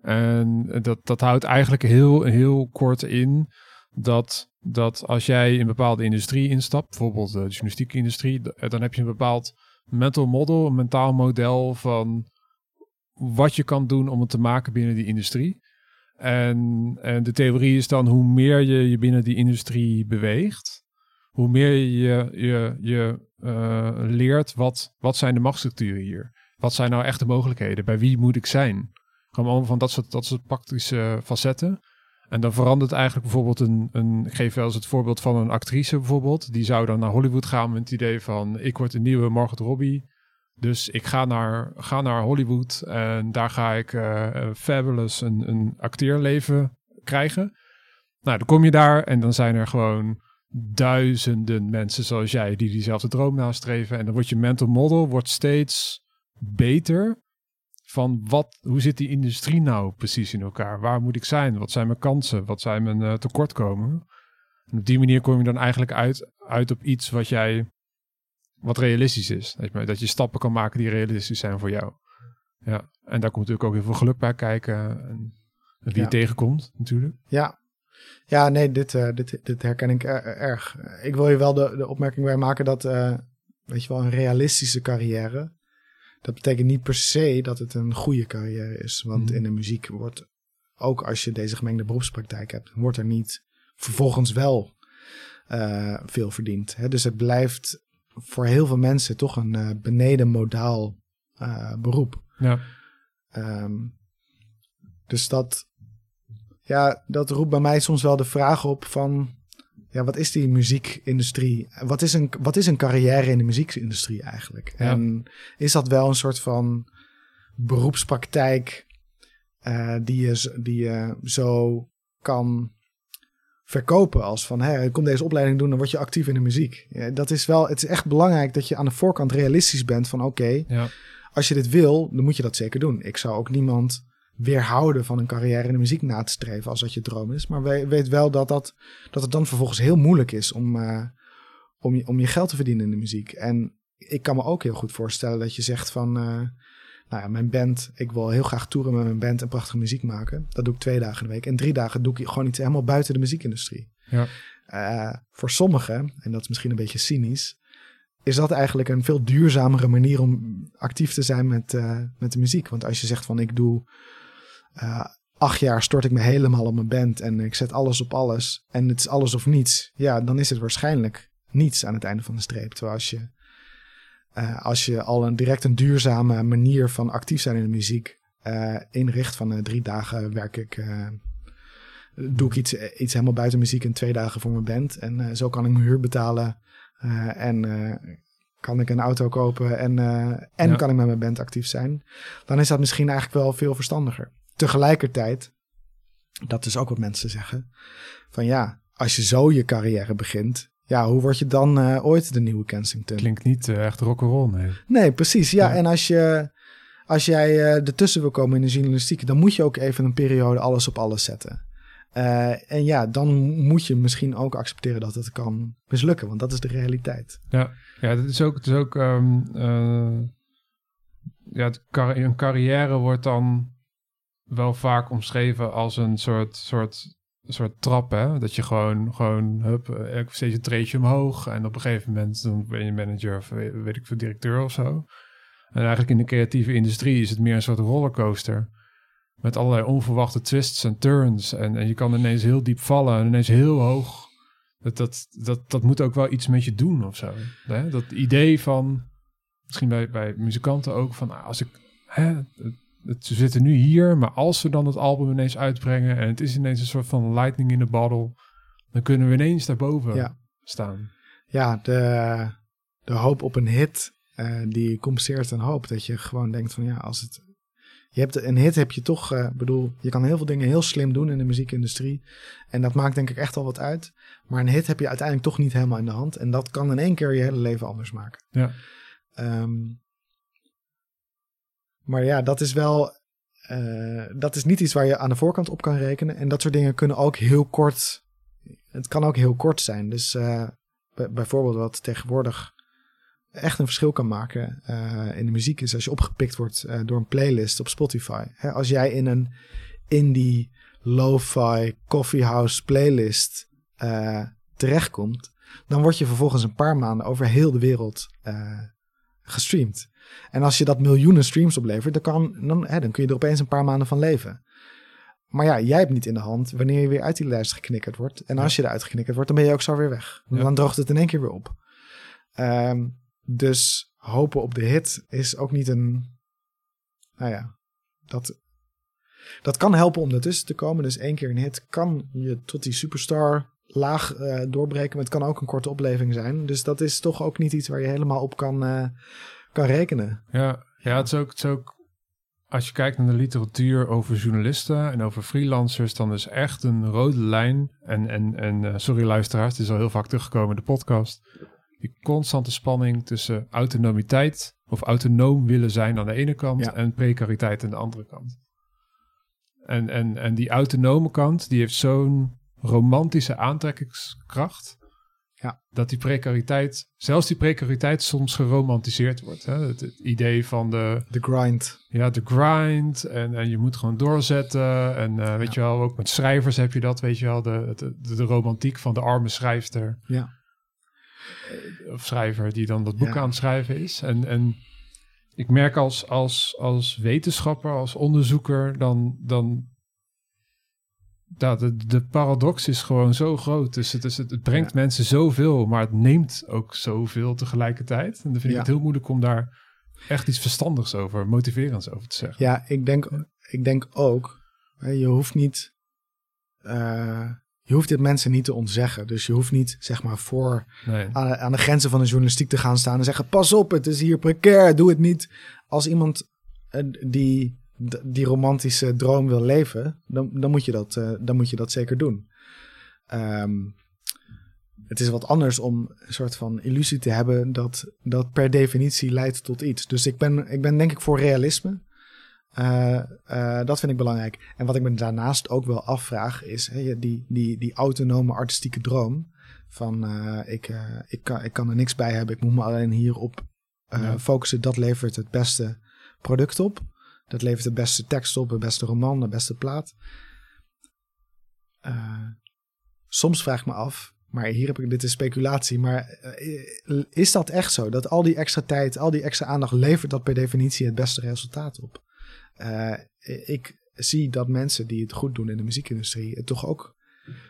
En dat, dat houdt eigenlijk heel, heel kort in dat, dat als jij een bepaalde industrie instapt, bijvoorbeeld de journalistieke industrie, dan heb je een bepaald mental model, een mentaal model van wat je kan doen om het te maken binnen die industrie. En, en de theorie is dan hoe meer je je binnen die industrie beweegt, hoe meer je je, je uh, leert wat, wat zijn de machtsstructuren hier. Wat zijn nou echte mogelijkheden? Bij wie moet ik zijn? Gewoon allemaal van dat soort, dat soort praktische facetten. En dan verandert eigenlijk bijvoorbeeld een, een, ik geef wel eens het voorbeeld van een actrice bijvoorbeeld. Die zou dan naar Hollywood gaan met het idee van, ik word een nieuwe Margot Robbie. Dus ik ga naar, ga naar Hollywood en daar ga ik uh, fabulous een, een acteerleven krijgen. Nou, dan kom je daar en dan zijn er gewoon duizenden mensen zoals jij die diezelfde droom nastreven. En dan wordt je mental model wordt steeds beter van wat, hoe zit die industrie nou precies in elkaar? Waar moet ik zijn? Wat zijn mijn kansen? Wat zijn mijn uh, tekortkomen? En op die manier kom je dan eigenlijk uit, uit op iets wat jij, wat realistisch is. Dat je stappen kan maken die realistisch zijn voor jou. Ja, en daar komt natuurlijk ook heel veel geluk bij kijken. En, wie ja. je tegenkomt natuurlijk. Ja, ja, nee, dit, uh, dit, dit herken ik erg. Ik wil je wel de, de opmerking bij maken dat, uh, weet je wel, een realistische carrière. Dat betekent niet per se dat het een goede carrière is. Want mm. in de muziek wordt, ook als je deze gemengde beroepspraktijk hebt, wordt er niet vervolgens wel uh, veel verdiend. Hè? Dus het blijft voor heel veel mensen toch een beneden modaal beroep. Ja. Um, dus dat, ja, dat roept bij mij soms wel de vraag op van... Ja, wat is die muziekindustrie? Wat is een, wat is een carrière in de muziekindustrie eigenlijk? Ja. En is dat wel een soort van beroepspraktijk uh, die, je, die je zo kan verkopen als van, hé, kom deze opleiding doen, dan word je actief in de muziek. Ja, dat is wel, het is echt belangrijk dat je aan de voorkant realistisch bent van, oké, okay, ja. als je dit wil, dan moet je dat zeker doen. Ik zou ook niemand weerhouden van een carrière in de muziek na te streven als dat je droom is. Maar we, weet wel dat, dat, dat het dan vervolgens heel moeilijk is om, uh, om, je, om je geld te verdienen in de muziek. En ik kan me ook heel goed voorstellen dat je zegt van, uh, nou ja, mijn band, ik wil heel graag toeren met mijn band en prachtige muziek maken. Dat doe ik twee dagen in de week. En drie dagen doe ik gewoon iets helemaal buiten de muziekindustrie. Ja. Uh, voor sommigen, en dat is misschien een beetje cynisch, is dat eigenlijk een veel duurzamere manier om actief te zijn met, uh, met de muziek. Want als je zegt van ik doe uh, acht jaar stort ik me helemaal op mijn band en ik zet alles op alles en het is alles of niets. Ja, dan is het waarschijnlijk niets aan het einde van de streep. Terwijl als je, uh, als je al een direct een duurzame manier van actief zijn in de muziek uh, inricht van drie dagen werk ik, doe ik iets, iets helemaal buiten muziek en twee dagen voor mijn band. En zo kan ik mijn huur betalen en kan ik een auto kopen en, en Ja. kan ik met mijn band actief zijn. Dan is dat misschien eigenlijk wel veel verstandiger tegelijkertijd, dat is ook wat mensen zeggen, van ja, als je zo je carrière begint, ja, hoe word je dan uh, ooit de nieuwe Kensington? Klinkt niet uh, echt rock'n'roll, nee. Nee, precies. Ja, Ja. en als je als jij uh, ertussen wil komen in de journalistiek, dan moet je ook even een periode alles op alles zetten. En ja, dan moet je misschien ook accepteren dat het kan mislukken, want dat is de realiteit. Ja, ja het is ook, het is ook um, uh, ja, een carrière wordt dan wel vaak omschreven als een soort, soort, soort trap, hè? Dat je gewoon, gewoon hup, steeds een treedje omhoog en op een gegeven moment dan ben je manager of weet, ik veel, directeur of zo. En eigenlijk in de creatieve industrie is het meer een soort rollercoaster. Met allerlei onverwachte twists en turns. En, en je kan ineens heel diep vallen en ineens heel hoog. Dat, dat, dat, dat moet ook wel iets met je doen of zo. Hè? Dat idee van, misschien bij, bij muzikanten ook, van ah, als ik, hè, ze zitten nu hier, maar als ze dan het album ineens uitbrengen en het is ineens een soort van lightning in the bottle, dan kunnen we ineens daarboven Ja. staan. Ja, de, de hoop op een hit, uh, die compenseert een hoop. Dat je gewoon denkt van ja, als het... Je hebt een hit heb je toch, uh, bedoel, je kan heel veel dingen heel slim doen in de muziekindustrie. En dat maakt denk ik echt al wat uit. Maar een hit heb je uiteindelijk toch niet helemaal in de hand. En dat kan in één keer je hele leven anders maken. Ja. Um, maar ja, dat is wel. Uh, dat is niet iets waar je aan de voorkant op kan rekenen. En dat soort dingen kunnen ook heel kort. Het kan ook heel kort zijn. Dus uh, bijvoorbeeld wat tegenwoordig echt een verschil kan maken uh, in de muziek is als je opgepikt wordt door een playlist op Spotify. Hè, als jij in een indie lo-fi coffeehouse playlist terechtkomt, dan word je vervolgens een paar maanden over heel de wereld gestreamd. En als je dat miljoenen streams oplevert, dan, kan, dan, hè, dan kun je er opeens een paar maanden van leven. Maar ja, jij hebt niet in de hand wanneer je weer uit die lijst geknikkerd wordt. En als je eruit geknikkerd wordt, dan ben je ook zo weer weg. Ja. Dan droogt het in één keer weer op. Um, dus hopen op de hit is ook niet een... Nou ja, dat, dat kan helpen om ertussen te komen. Dus één keer een hit kan je tot die superstar laag uh, doorbreken. Maar het kan ook een korte opleving zijn. Dus dat is toch ook niet iets waar je helemaal op kan... Uh, kan rekenen. Ja, ja het, is ook, het is ook als je kijkt naar de literatuur over journalisten en over freelancers, dan is echt een rode lijn. En, en, en uh, sorry luisteraars, het is al heel vaak teruggekomen in de podcast. Die constante spanning tussen autonomiteit of autonoom willen zijn aan de ene kant Ja. en precariteit aan de andere kant. En, en, en die autonome kant, die heeft zo'n romantische aantrekkingskracht. Ja. Dat die precariteit, zelfs die precariteit soms geromantiseerd wordt. Hè? Het, het idee van de, De grind. ja, de grind en, en je moet gewoon doorzetten. En eh, weet je wel, ook met schrijvers heb je dat, weet je wel, de, de, de romantiek van de arme schrijfster Ja. of schrijver die dan dat boek Ja. aan het schrijven is. En, en ik merk als, als, als wetenschapper, als onderzoeker, dan, dan ja, de, de paradox is gewoon zo groot. Dus het, is, het, het brengt Ja. mensen zoveel, maar het neemt ook zoveel tegelijkertijd. En dan vind ik Ja. het heel moeilijk om daar echt iets verstandigs over, motiverends over te zeggen. Ja, ik denk, ik denk ook, je hoeft niet, eh, je hoeft dit mensen niet te ontzeggen. Dus je hoeft niet, zeg maar, voor Nee. aan, aan de grenzen van de journalistiek te gaan staan en zeggen: pas op, het is hier precair, doe het niet. Als iemand eh, die, die romantische droom wil leven, dan, dan, moet, je dat, eh, dan moet je dat zeker doen. Ehm, het is wat anders om een soort van illusie te hebben dat dat per definitie leidt tot iets. Dus ik ben, ik ben denk ik voor realisme. Eh, eh, dat vind ik belangrijk. En wat ik me daarnaast ook wel afvraag is die, die, die autonome artistieke droom. Van ik, ik, kan, ik kan er niks bij hebben, ik moet me alleen hierop Ja. focussen. Dat levert het beste product op. Dat levert de beste tekst op, de beste roman, de beste plaat. Eh, soms vraag ik me af, maar hier heb ik, dit is speculatie, maar eh, is dat echt zo? Dat al die extra tijd, al die extra aandacht levert dat per definitie het beste resultaat op? Eh, ik zie dat mensen die het goed doen in de muziekindustrie het toch ook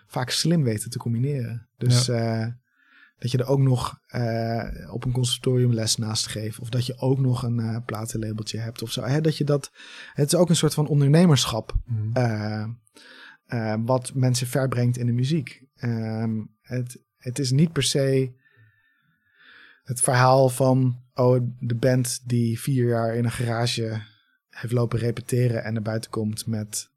vaak slim weten te combineren. Dus dat je er ook nog eh, op een conservatorium les naast geeft. Of dat je ook nog een eh, platenlabeltje hebt of zo. Hè, dat je dat, het is ook een soort van ondernemerschap. Mhm. eh, wat mensen verbrengt in de muziek. Ehm, het, het is niet per se het verhaal van oh, de band die vier jaar in een garage heeft lopen repeteren en naar buiten komt met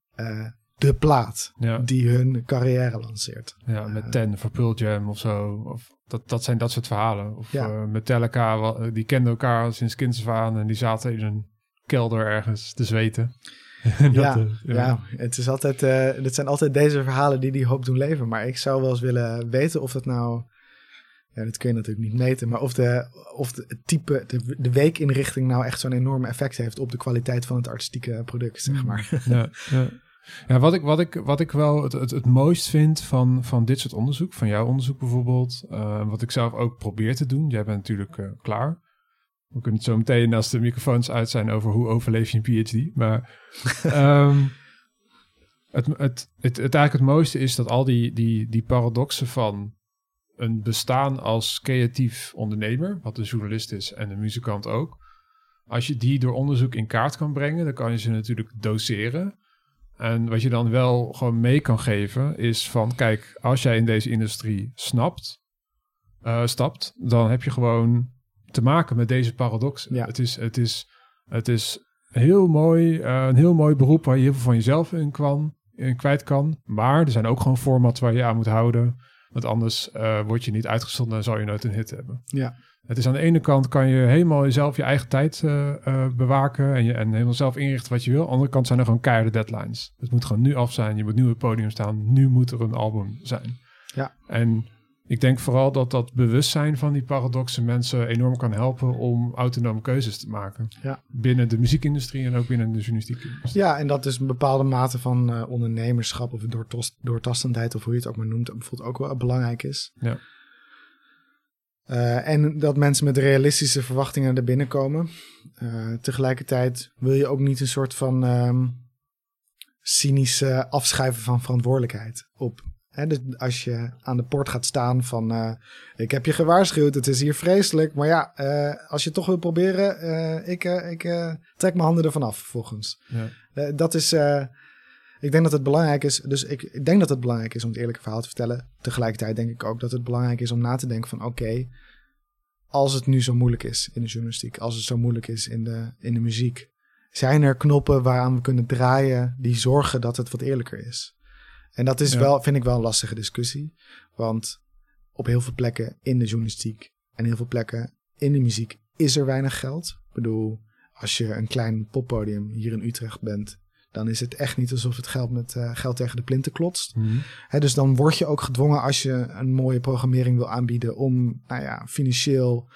de plaat Ja, die hun carrière lanceert. ja, met Ten voor Pearl Jam of zo. Of dat, dat zijn dat soort verhalen. Of Ja. eh, Metallica, wa- die kenden elkaar sinds kinds aan en die zaten in een kelder ergens te zweten. Dat, ja, eh, ja. het is altijd, eh het zijn altijd deze verhalen die die hoop doen leven. Maar ik zou wel eens willen weten of het nou, ja, dat kun je natuurlijk niet meten, maar of de, of de het type, de, de weekinrichting nou echt zo'n enorm effect heeft op de kwaliteit van het artistieke product, zeg maar. ja, ja. ja wat, ik, wat, ik, wat ik wel het, het, het mooist vind van, van dit soort onderzoek, van jouw onderzoek bijvoorbeeld, eh, wat ik zelf ook probeer te doen. Jij bent natuurlijk eh, klaar. We kunnen het zo meteen als de microfoons uit zijn over hoe overleef je een PhD. Maar ehm, het, het, het, het, eigenlijk het mooiste is dat al die, die, die paradoxen van een bestaan als creatief ondernemer, wat een journalist is en een muzikant ook, als je die door onderzoek in kaart kan brengen, dan kan je ze natuurlijk doseren. En wat je dan wel gewoon mee kan geven, is van kijk, als jij in deze industrie snapt, eh, stapt, dan heb je gewoon te maken met deze paradox. Ja. Het, is, het, is, het is heel mooi, eh, een heel mooi beroep waar je heel veel van jezelf in, kan, in kwijt kan. Maar er zijn ook gewoon formats waar je aan moet houden. Want anders eh, word je niet uitgezonden en zal je nooit een hit hebben. Ja, Het is aan de ene kant kan je helemaal jezelf je eigen tijd eh, eh, bewaken en, je, en helemaal zelf inrichten wat je wil. Aan de andere kant zijn er gewoon keiharde deadlines. Het moet gewoon nu af zijn. Je moet nu op het podium staan. Nu moet er een album zijn. Ja. En ik denk vooral dat dat bewustzijn van die paradoxen mensen enorm kan helpen om autonome keuzes te maken. Ja. Binnen de muziekindustrie en ook binnen de journalistiek. ja en dat is een bepaalde mate van eh, ondernemerschap of doortastendheid of hoe je het ook maar noemt, bijvoorbeeld ook wel belangrijk is. Ja. Eh, en dat mensen met realistische verwachtingen er binnenkomen. Eh, tegelijkertijd wil je ook niet een soort van ehm cynische afschuiven van verantwoordelijkheid op. Hè, dus als je aan de poort gaat staan van eh, ik heb je gewaarschuwd, het is hier vreselijk. Maar ja, als je het toch wil proberen, ik, ik trek mijn handen ervan af volgens. Ja. Dat is, ik denk dat het belangrijk is. Dus ik, ik denk dat het belangrijk is om het eerlijke verhaal te vertellen. Tegelijkertijd denk ik ook dat het belangrijk is om na te denken van oké, als het nu zo moeilijk is in de journalistiek, als het zo moeilijk is in de, in de muziek. zijn er knoppen waaraan we kunnen draaien die zorgen dat het wat eerlijker is? En dat is Ja. wel, vind ik wel een lastige discussie. Want op heel veel plekken in de journalistiek en heel veel plekken in de muziek is er weinig geld. Ik bedoel, als je een klein poppodium hier in Utrecht bent, dan is het echt niet alsof het geld met eh, geld tegen de plinten klotst. Mhm. Dus dan word je ook gedwongen als je een mooie programmering wil aanbieden om nou ja, financieel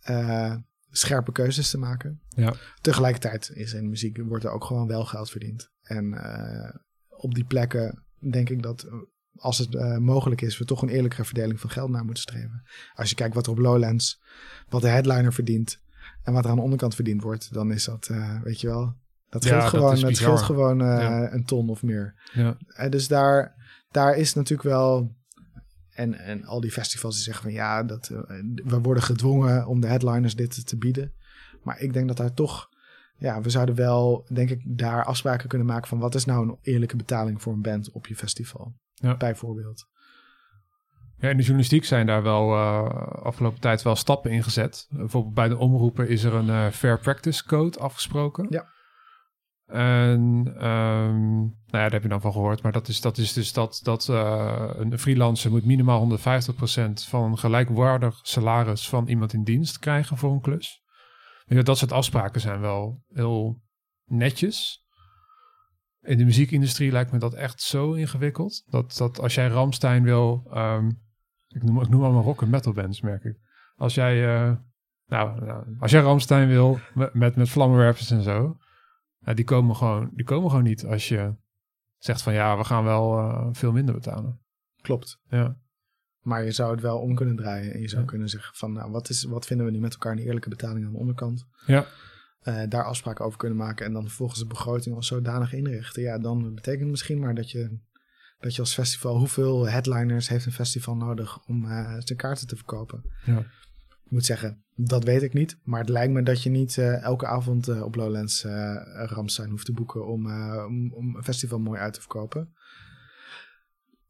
eh, scherpe keuzes te maken. Ja. Tegelijkertijd is in muziek wordt er ook gewoon wel geld verdiend. En eh, op die plekken denk ik dat als het mogelijk is, we toch een eerlijkere verdeling van geld naar moeten streven. Als je kijkt wat er op Lowlands, wat de headliner verdient en wat er aan de onderkant verdiend wordt, dan is dat, weet je wel, dat Ja, dat gewoon, dat scheelt gewoon eh, Ja. een ton of meer. Ja. En dus daar, daar is natuurlijk wel. En, en al die festivals die zeggen van ja, dat, eh, we worden gedwongen om de headliners dit te bieden. Maar ik denk dat daar toch. Ja, we zouden wel, denk ik, daar afspraken kunnen maken van wat is nou een eerlijke betaling voor een band op je festival. Ja. Bijvoorbeeld. Ja, in de journalistiek zijn daar wel eh, afgelopen tijd wel stappen in gezet. Bijvoorbeeld bij de omroepen is er een Fair Practice Code afgesproken. Ja. En ehm, nou ja, daar heb je dan van gehoord. Maar dat is, dat is dus dat, dat eh, een freelancer moet minimaal 150% van een gelijkwaardig salaris van iemand in dienst krijgen voor een klus. Ja, dat soort afspraken zijn wel heel netjes. In de muziekindustrie lijkt me dat echt zo ingewikkeld. Dat, dat als jij Ramstein wil, ehm, ik, noem, ik noem allemaal rock en metal bands, merk ik. Als jij, eh, nou, als jij Ramstein wil, met, met, met vlammenwerpers en zo, die, komen gewoon, die komen gewoon niet als je zegt van ja, we gaan wel eh, veel minder betalen. Klopt. Ja, Maar je zou het wel om kunnen draaien. En je zou Ja. kunnen zeggen van nou, wat, is, wat vinden we nu met elkaar een eerlijke betaling aan de onderkant? ja, eh, daar afspraken over kunnen maken en dan vervolgens de begroting als zodanig inrichten. Ja, dan betekent het misschien maar dat je, dat je als festival, hoeveel headliners heeft een festival nodig om eh, zijn kaarten te verkopen? ja. Ik moet zeggen, dat weet ik niet. Maar het lijkt me dat je niet eh, elke avond eh, op Lowlands eh Ramstein hoeft te boeken om, om, om een festival mooi uit te verkopen.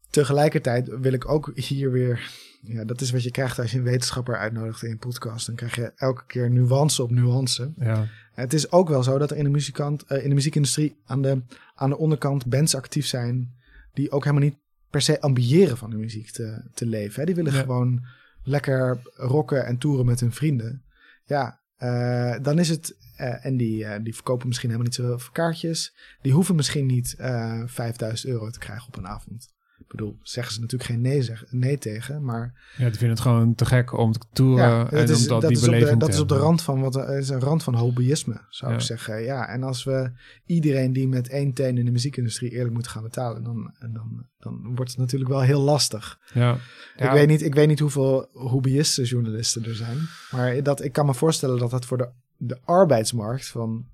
Tegelijkertijd wil ik ook hier weer. Ja, dat is wat je krijgt als je een wetenschapper uitnodigt in een podcast. Dan krijg je elke keer nuance op nuance. ja. Het is ook wel zo dat er in de, muzikant, in de muziekindustrie aan de, aan de onderkant bands actief zijn die ook helemaal niet per se ambiëren van de muziek te, te leven. Hè. Die willen Ja. gewoon lekker rocken en toeren met hun vrienden. Ja, eh, dan is het. eh, en die, eh, die verkopen misschien helemaal niet zoveel kaartjes. Die hoeven misschien niet eh 5000 euro te krijgen op een avond. Ik bedoel, zeggen ze natuurlijk geen nee, zeg, nee tegen, maar ja, die vinden het gewoon te gek om te toeren ja, en dat is, om dat, dat die beleving de, dat is op de rand van wat is een rand van hobbyisme, zou Ja. ik zeggen. Ja, en als we iedereen die met één teen in de muziekindustrie eerlijk moet gaan betalen, dan, dan, dan wordt het natuurlijk wel heel lastig. Ja. Ik, Ja, weet niet, ik weet niet hoeveel hobbyisten journalisten er zijn, maar dat, ik kan me voorstellen dat dat voor de, de arbeidsmarkt van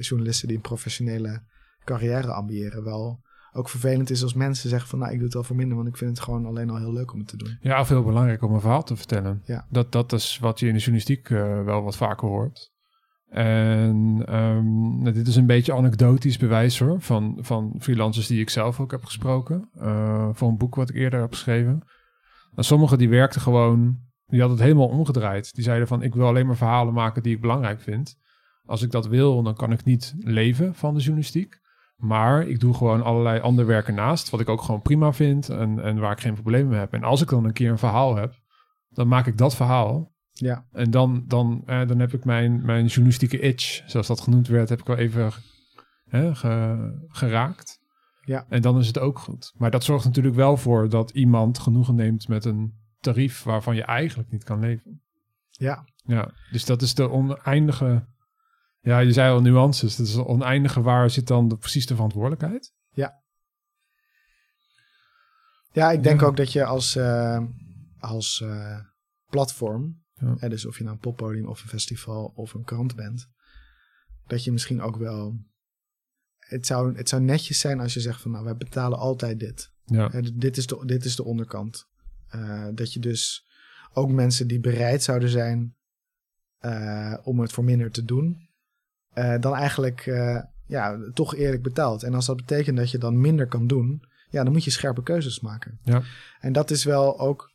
journalisten die een professionele carrière ambiëren wel ook vervelend is als mensen zeggen van nou ik doe het wel voor minder, want ik vind het gewoon alleen al heel leuk om het te doen. Ja, of heel belangrijk om een verhaal te vertellen. Ja. Dat, dat is wat je in de journalistiek eh, wel wat vaker hoort. En ehm, nou, dit is een beetje anekdotisch bewijs hoor, van, van freelancers die ik zelf ook heb gesproken. eh, voor een boek wat ik eerder heb geschreven. En sommigen die werkten gewoon, die hadden het helemaal omgedraaid. Die zeiden van, ik wil alleen maar verhalen maken die ik belangrijk vind. Als ik dat wil, dan kan ik niet leven van de journalistiek. Maar ik doe gewoon allerlei ander werk ernaast, wat ik ook gewoon prima vind en, en waar ik geen problemen mee heb. En als ik dan een keer een verhaal heb, dan maak ik dat verhaal. Ja, En dan, dan, eh, dan heb ik mijn, mijn journalistieke itch, zoals dat genoemd werd, heb ik al even hè, ge- geraakt. Ja. En dan is het ook goed. Maar dat zorgt natuurlijk wel voor dat iemand genoegen neemt met een tarief waarvan je eigenlijk niet kan leven. ja, Ja, dus dat is de oneindige. Ja, je zei al nuances. Dat is de oneindige waar zit dan de, precies de verantwoordelijkheid? Ja, ik denk Ja. ook dat je als, eh, als eh, platform, Ja. hè, dus of je nou een poppodium of een festival of een krant bent, dat je misschien ook wel. Het zou, het zou netjes zijn als je zegt van nou, wij betalen altijd dit. Ja, Hè, dit, is de, dit is de onderkant. Eh, dat je dus ook mensen die bereid zouden zijn om het voor minder te doen, eh, dan eigenlijk eh, ja, toch eerlijk betaalt. En als dat betekent dat je dan minder kan doen, ja, dan moet je scherpe keuzes maken. Ja. En dat is wel ook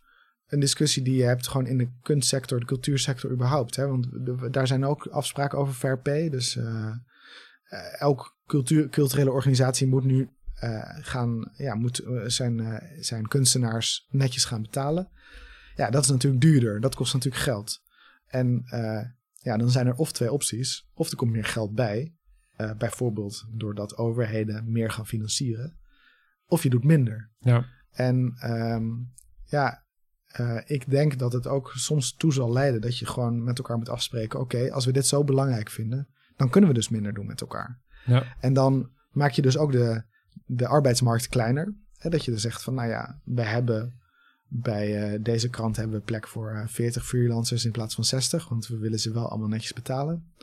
een discussie die je hebt gewoon in de kunstsector, de cultuursector überhaupt. Hè? Want daar zijn ook afspraken over fair pay. Dus uh, elke cultuur, culturele organisatie moet nu gaan, ja, moet zijn, zijn kunstenaars netjes gaan betalen. Ja, dat is natuurlijk duurder. Dat kost natuurlijk geld. En ja, dan zijn er of twee opties. Of er komt meer geld bij. bijvoorbeeld doordat overheden meer gaan financieren. Of je doet minder. Ja. En um, ja, uh, ik denk dat het ook soms toe zal leiden dat je gewoon met elkaar moet afspreken: oké, als we dit zo belangrijk vinden, dan kunnen we dus minder doen met elkaar. Ja. En dan maak je dus ook de, de arbeidsmarkt kleiner. Hè, dat je dus zegt van, nou ja, wij hebben bij uh, deze krant hebben we plek voor uh, eh, 40 freelancers in plaats van 60, want we willen ze wel allemaal netjes betalen.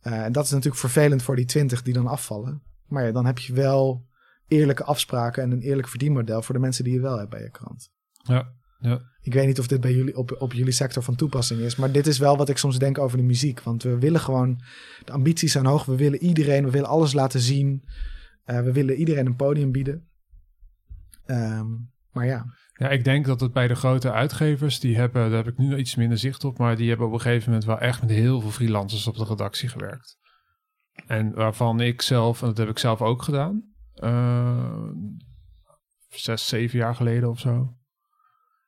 en dat is natuurlijk vervelend voor die 20 die dan afvallen. Maar ja, dan heb je wel eerlijke afspraken en een eerlijk verdienmodel voor de mensen die je wel hebt bij je krant. Ja. Ja. Ik weet niet of dit bij jullie op, op jullie sector van toepassing is, maar dit is wel wat ik soms denk over de muziek. Want we willen gewoon, de ambities zijn hoog, we willen iedereen, we willen alles laten zien. Uh, we willen iedereen een podium bieden. Um, maar ja. Ja, ik denk dat het bij de grote uitgevers, die hebben, daar heb ik nu iets minder zicht op, maar die hebben op een gegeven moment wel echt met heel veel freelancers op de redactie gewerkt. En waarvan ik zelf, en dat heb ik zelf ook gedaan, uh, zes, zeven jaar geleden of zo.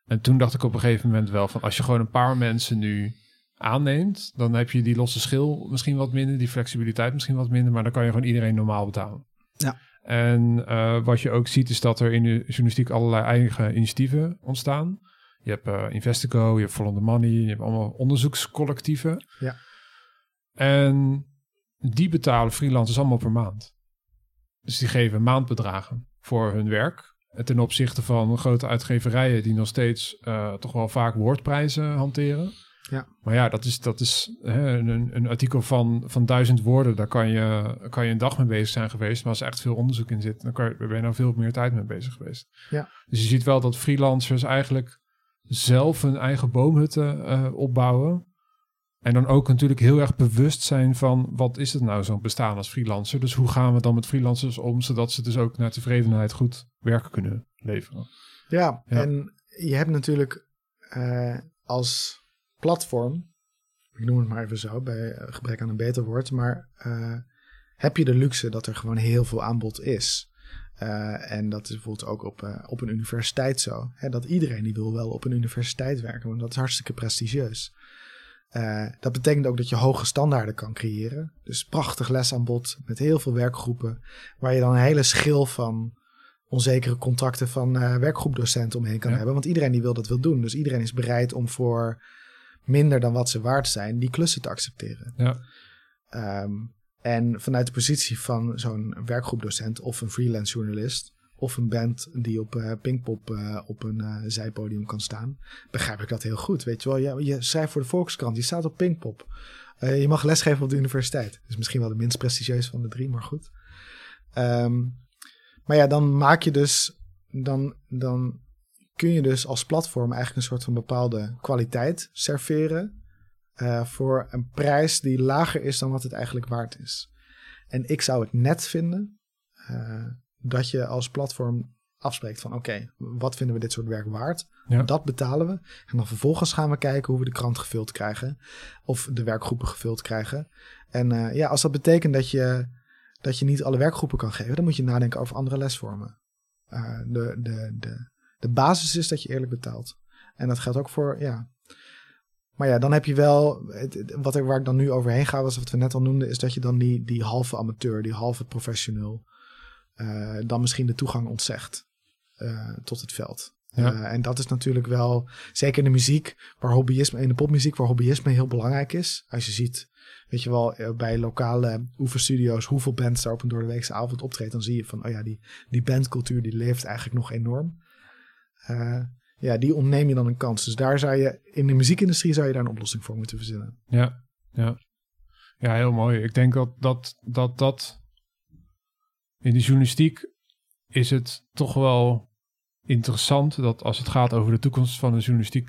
En toen dacht ik op een gegeven moment wel van als je gewoon een paar mensen nu aanneemt, dan heb je die losse schil misschien wat minder, die flexibiliteit misschien wat minder, maar dan kan je gewoon iedereen normaal betalen. Ja. En uh, wat je ook ziet is dat er in de journalistiek allerlei eigen initiatieven ontstaan. Je hebt uh, Investico, je hebt Follow the Money, je hebt allemaal onderzoekscollectieven. Ja. En die betalen freelancers allemaal per maand. Dus die geven maandbedragen voor hun werk ten opzichte van grote uitgeverijen die nog steeds uh, toch wel vaak woordprijzen hanteren. Ja. Maar ja, dat is, dat is hè, een, een artikel van, van duizend woorden. Daar kan je, kan je een dag mee bezig zijn geweest. Maar als er echt veel onderzoek in zit, dan kan je, ben je nou veel meer tijd mee bezig geweest. Ja. Dus je ziet wel dat freelancers eigenlijk zelf hun eigen boomhutten uh, opbouwen. En dan ook natuurlijk heel erg bewust zijn van wat is het nou zo'n bestaan als freelancer. Dus hoe gaan we dan met freelancers om, zodat ze dus ook naar tevredenheid goed werken kunnen leveren. Ja, en je hebt natuurlijk uh, als platform, ik noem het maar even zo, bij gebrek aan een beter woord, maar uh, heb je de luxe dat er gewoon heel veel aanbod is. Uh, en dat is bijvoorbeeld ook op, uh, op een universiteit zo. Hè, dat iedereen die wil wel op een universiteit werken, want dat is hartstikke prestigieus. Uh, dat betekent ook dat je hoge standaarden kan creëren. Dus prachtig lesaanbod met heel veel werkgroepen, waar je dan een hele schil van onzekere contracten van werkgroepdocenten omheen kan ja. hebben. Want iedereen die wil dat wil doen. Dus iedereen is bereid om voor minder dan wat ze waard zijn, die klussen te accepteren. Ja. Um, en vanuit de positie van zo'n werkgroepdocent of een freelance journalist of een band die op uh, Pinkpop uh, op een uh, zijpodium kan staan, begrijp ik dat heel goed. Weet je wel, je, je schrijft voor de Volkskrant, je staat op Pinkpop. je mag lesgeven op de universiteit. Dus misschien wel de minst prestigieus van de drie, maar goed. Um, maar ja, dan maak je dus, dan, dan kun je dus als platform eigenlijk een soort van bepaalde kwaliteit serveren. voor een prijs die lager is dan wat het eigenlijk waard is. En ik zou het net vinden dat je als platform afspreekt van oké, okay, wat vinden we dit soort werk waard? Ja. Dat betalen we. En dan vervolgens gaan we kijken hoe we de krant gevuld krijgen. Of de werkgroepen gevuld krijgen. En uh, ja, als dat betekent dat je, dat je niet alle werkgroepen kan geven, dan moet je nadenken over andere lesvormen. De, de, de, de basis is dat je eerlijk betaalt. En dat geldt ook voor, ja. Maar ja, dan heb je wel, wat er, waar ik dan nu overheen ga, was wat we net al noemden, is dat je dan die, die halve amateur, die halve professional, uh, dan misschien de toegang ontzegt uh, tot het veld. Ja. Uh, en dat is natuurlijk wel, zeker in de muziek, waar hobbyisme, in de popmuziek, waar hobbyisme heel belangrijk is. Als je ziet, weet je wel, bij lokale oefenstudio's, hoeveel bands daar op een doordeweekse avond optreedt, dan zie je van, oh ja, die, die bandcultuur die leeft eigenlijk nog enorm. Ja, die ontneem je dan een kans. Dus daar zou je, in de muziekindustrie zou je daar een oplossing voor moeten verzinnen. Ja, ja. Ja, heel mooi. Ik denk dat dat, dat, dat in de journalistiek is het toch wel interessant dat als het gaat over de toekomst van de journalistiek,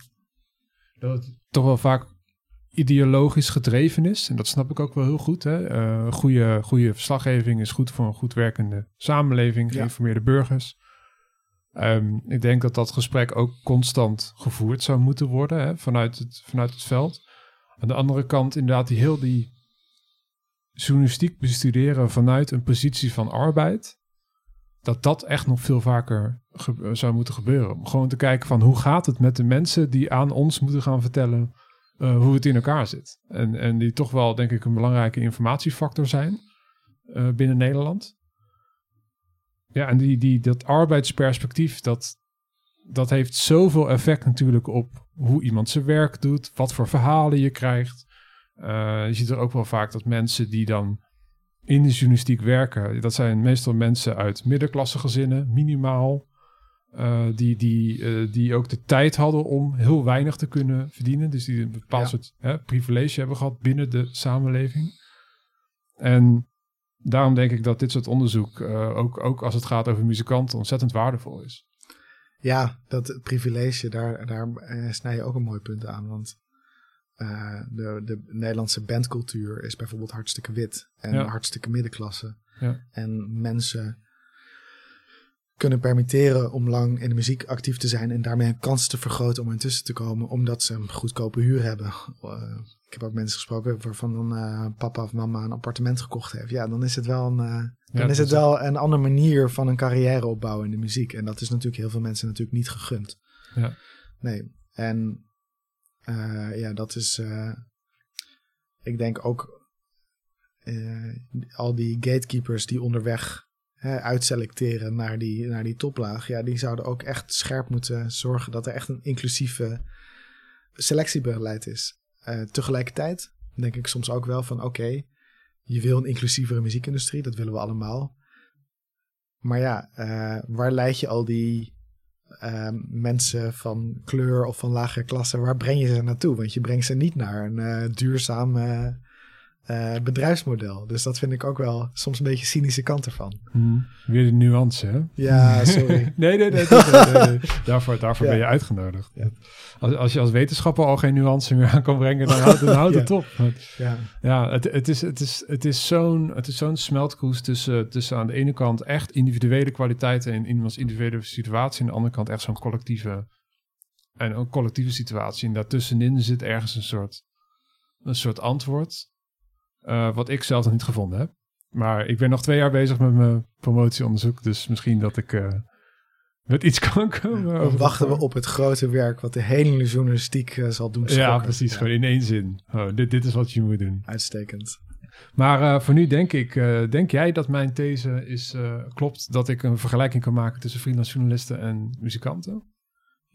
dat het toch wel vaak ideologisch gedreven is. En dat snap ik ook wel heel goed. Hè? Uh, goede, goede verslaggeving is goed voor een goed werkende samenleving, geïnformeerde ja. burgers. Ehm, ik denk dat dat gesprek ook constant gevoerd zou moeten worden hè, vanuit, het, vanuit het veld. Aan de andere kant inderdaad die heel die journalistiek bestuderen vanuit een positie van arbeid. Dat dat echt nog veel vaker zou moeten gebeuren. Om gewoon te kijken van hoe gaat het met de mensen die aan ons moeten gaan vertellen eh, hoe het in elkaar zit. En, en die toch wel denk ik een belangrijke informatiefactor zijn eh, binnen Nederland. Ja, en die, die, dat arbeidsperspectief, dat, dat heeft zoveel effect natuurlijk op hoe iemand zijn werk doet, wat voor verhalen je krijgt. Eh, je ziet er ook wel vaak dat mensen die dan in de journalistiek werken, dat zijn meestal mensen uit middenklasse gezinnen, minimaal. eh, die, die, eh, die ook de tijd hadden om heel weinig te kunnen verdienen. Dus die een bepaald Ja. soort hè, privilege hebben gehad binnen de samenleving. En daarom denk ik dat dit soort onderzoek, eh, ook, ook als het gaat over muzikanten, ontzettend waardevol is. Ja, dat privilege, daar, daar eh, snij je ook een mooi punt aan. Want eh, de, de Nederlandse bandcultuur is bijvoorbeeld hartstikke wit en Ja. hartstikke middenklasse. Ja. En mensen kunnen permitteren om lang in de muziek actief te zijn en daarmee hun kans te vergroten om intussen te komen, omdat ze een goedkope huur hebben. Eh, ik heb ook mensen gesproken waarvan dan eh, papa of mama een appartement gekocht heeft. Ja, dan is het wel een, eh, dan is het wel een andere manier van een carrière opbouwen in de muziek. En dat is natuurlijk heel veel mensen natuurlijk niet gegund. Ja. Nee. En ja, dat is. ik denk ook. al die gatekeepers die onderweg uitselecteren naar die, naar die toplaag. Ja, die zouden ook echt scherp moeten zorgen dat er echt een inclusieve selectiebeleid is. Eh, tegelijkertijd denk ik soms ook wel van oké, je wil een inclusievere muziekindustrie, dat willen we allemaal. Maar ja, eh, waar leid je al die eh, mensen van kleur of van lagere klasse, waar breng je ze naartoe? Want je brengt ze niet naar een eh, eh, bedrijfsmodel. Dus dat vind ik ook wel soms een beetje cynische kant ervan. Weer de nuance, hè? Ja, sorry. nee, nee, nee. Daarvoor, daarvoor Ja. ben je uitgenodigd. Ja. Als, als je als wetenschapper al geen nuance meer aan kan brengen, dan houdt, dan houdt Ja. het op. Ja, Ja, het, het is, het is, het is zo'n het is zo'n tussen, tussen aan de ene kant echt individuele kwaliteiten in iemands individuele situatie. En aan de andere kant echt zo'n collectieve, en een collectieve situatie. En daartussenin zit ergens een soort, een soort antwoord. Eh, wat ik zelf nog niet gevonden heb. Maar ik ben nog twee jaar bezig met mijn promotieonderzoek. Dus misschien dat ik eh, met iets kan komen. dan wachten we op het grote werk wat de hele journalistiek eh, zal doen Ja, schokken. precies. Ja, Gewoon in één zin. Oh, dit, dit is wat je moet doen. Uitstekend. Maar voor nu denk ik, denk jij dat mijn these is, klopt dat ik een vergelijking kan maken tussen freelance journalisten en muzikanten?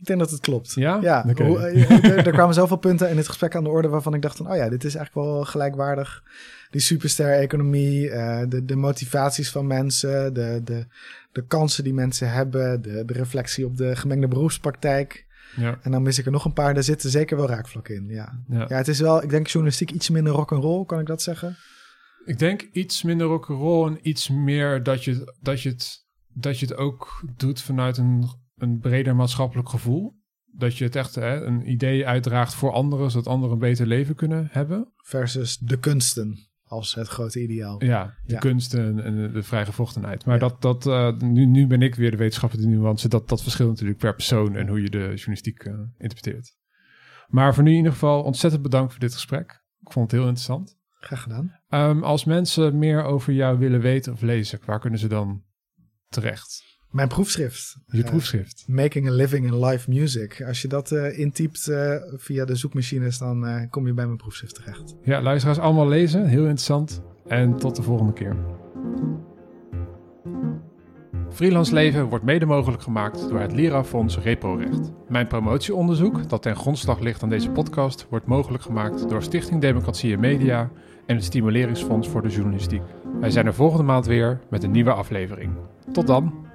Ik denk dat het klopt. Ja? Ja, hoe- eh, er, er kwamen zoveel punten in het gesprek aan de orde waarvan ik dacht van, oh ja, dit is eigenlijk wel gelijkwaardig. Die superster-economie, eh, de, de motivaties van mensen, de, de, de kansen die mensen hebben, de, de reflectie op de gemengde beroepspraktijk. Ja, En dan mis ik er nog een paar, daar zitten zeker wel raakvlakken in, ja. ja. Ja, het is wel, ik denk journalistiek iets minder rock'n'roll, kan ik dat zeggen? Ik denk iets minder rock'n'roll en iets meer dat je, dat je, het, dat je het ook doet vanuit een, een breder maatschappelijk gevoel. Dat je het echt hè, een idee uitdraagt voor anderen, zodat anderen een beter leven kunnen hebben. Versus de kunsten als het grote ideaal. Ja, de Ja. kunsten en de, de vrijgevochtenheid. Maar Ja. dat, dat, eh, nu, nu ben ik weer de wetenschapper die nuance. Dat, dat verschilt natuurlijk per persoon en hoe je de journalistiek eh, interpreteert. Maar voor nu in ieder geval ontzettend bedankt voor dit gesprek. Ik vond het heel interessant. Graag gedaan. Ehm, als mensen meer over jou willen weten of lezen, waar kunnen ze dan terecht? Mijn proefschrift. Je Eh, proefschrift. Making a Living in Live Music. Als je dat eh, intypt eh, via de zoekmachines, dan kom je bij mijn proefschrift terecht. Ja, luisteraars allemaal lezen. Heel interessant. En tot de volgende keer. Freelance Leven wordt mede mogelijk gemaakt door het Lira-fonds ReproRecht. Mijn promotieonderzoek, dat ten grondslag ligt aan deze podcast, wordt mogelijk gemaakt door Stichting Democratie en Media en het Stimuleringsfonds voor de Journalistiek. Wij zijn er volgende maand weer met een nieuwe aflevering. Tot dan!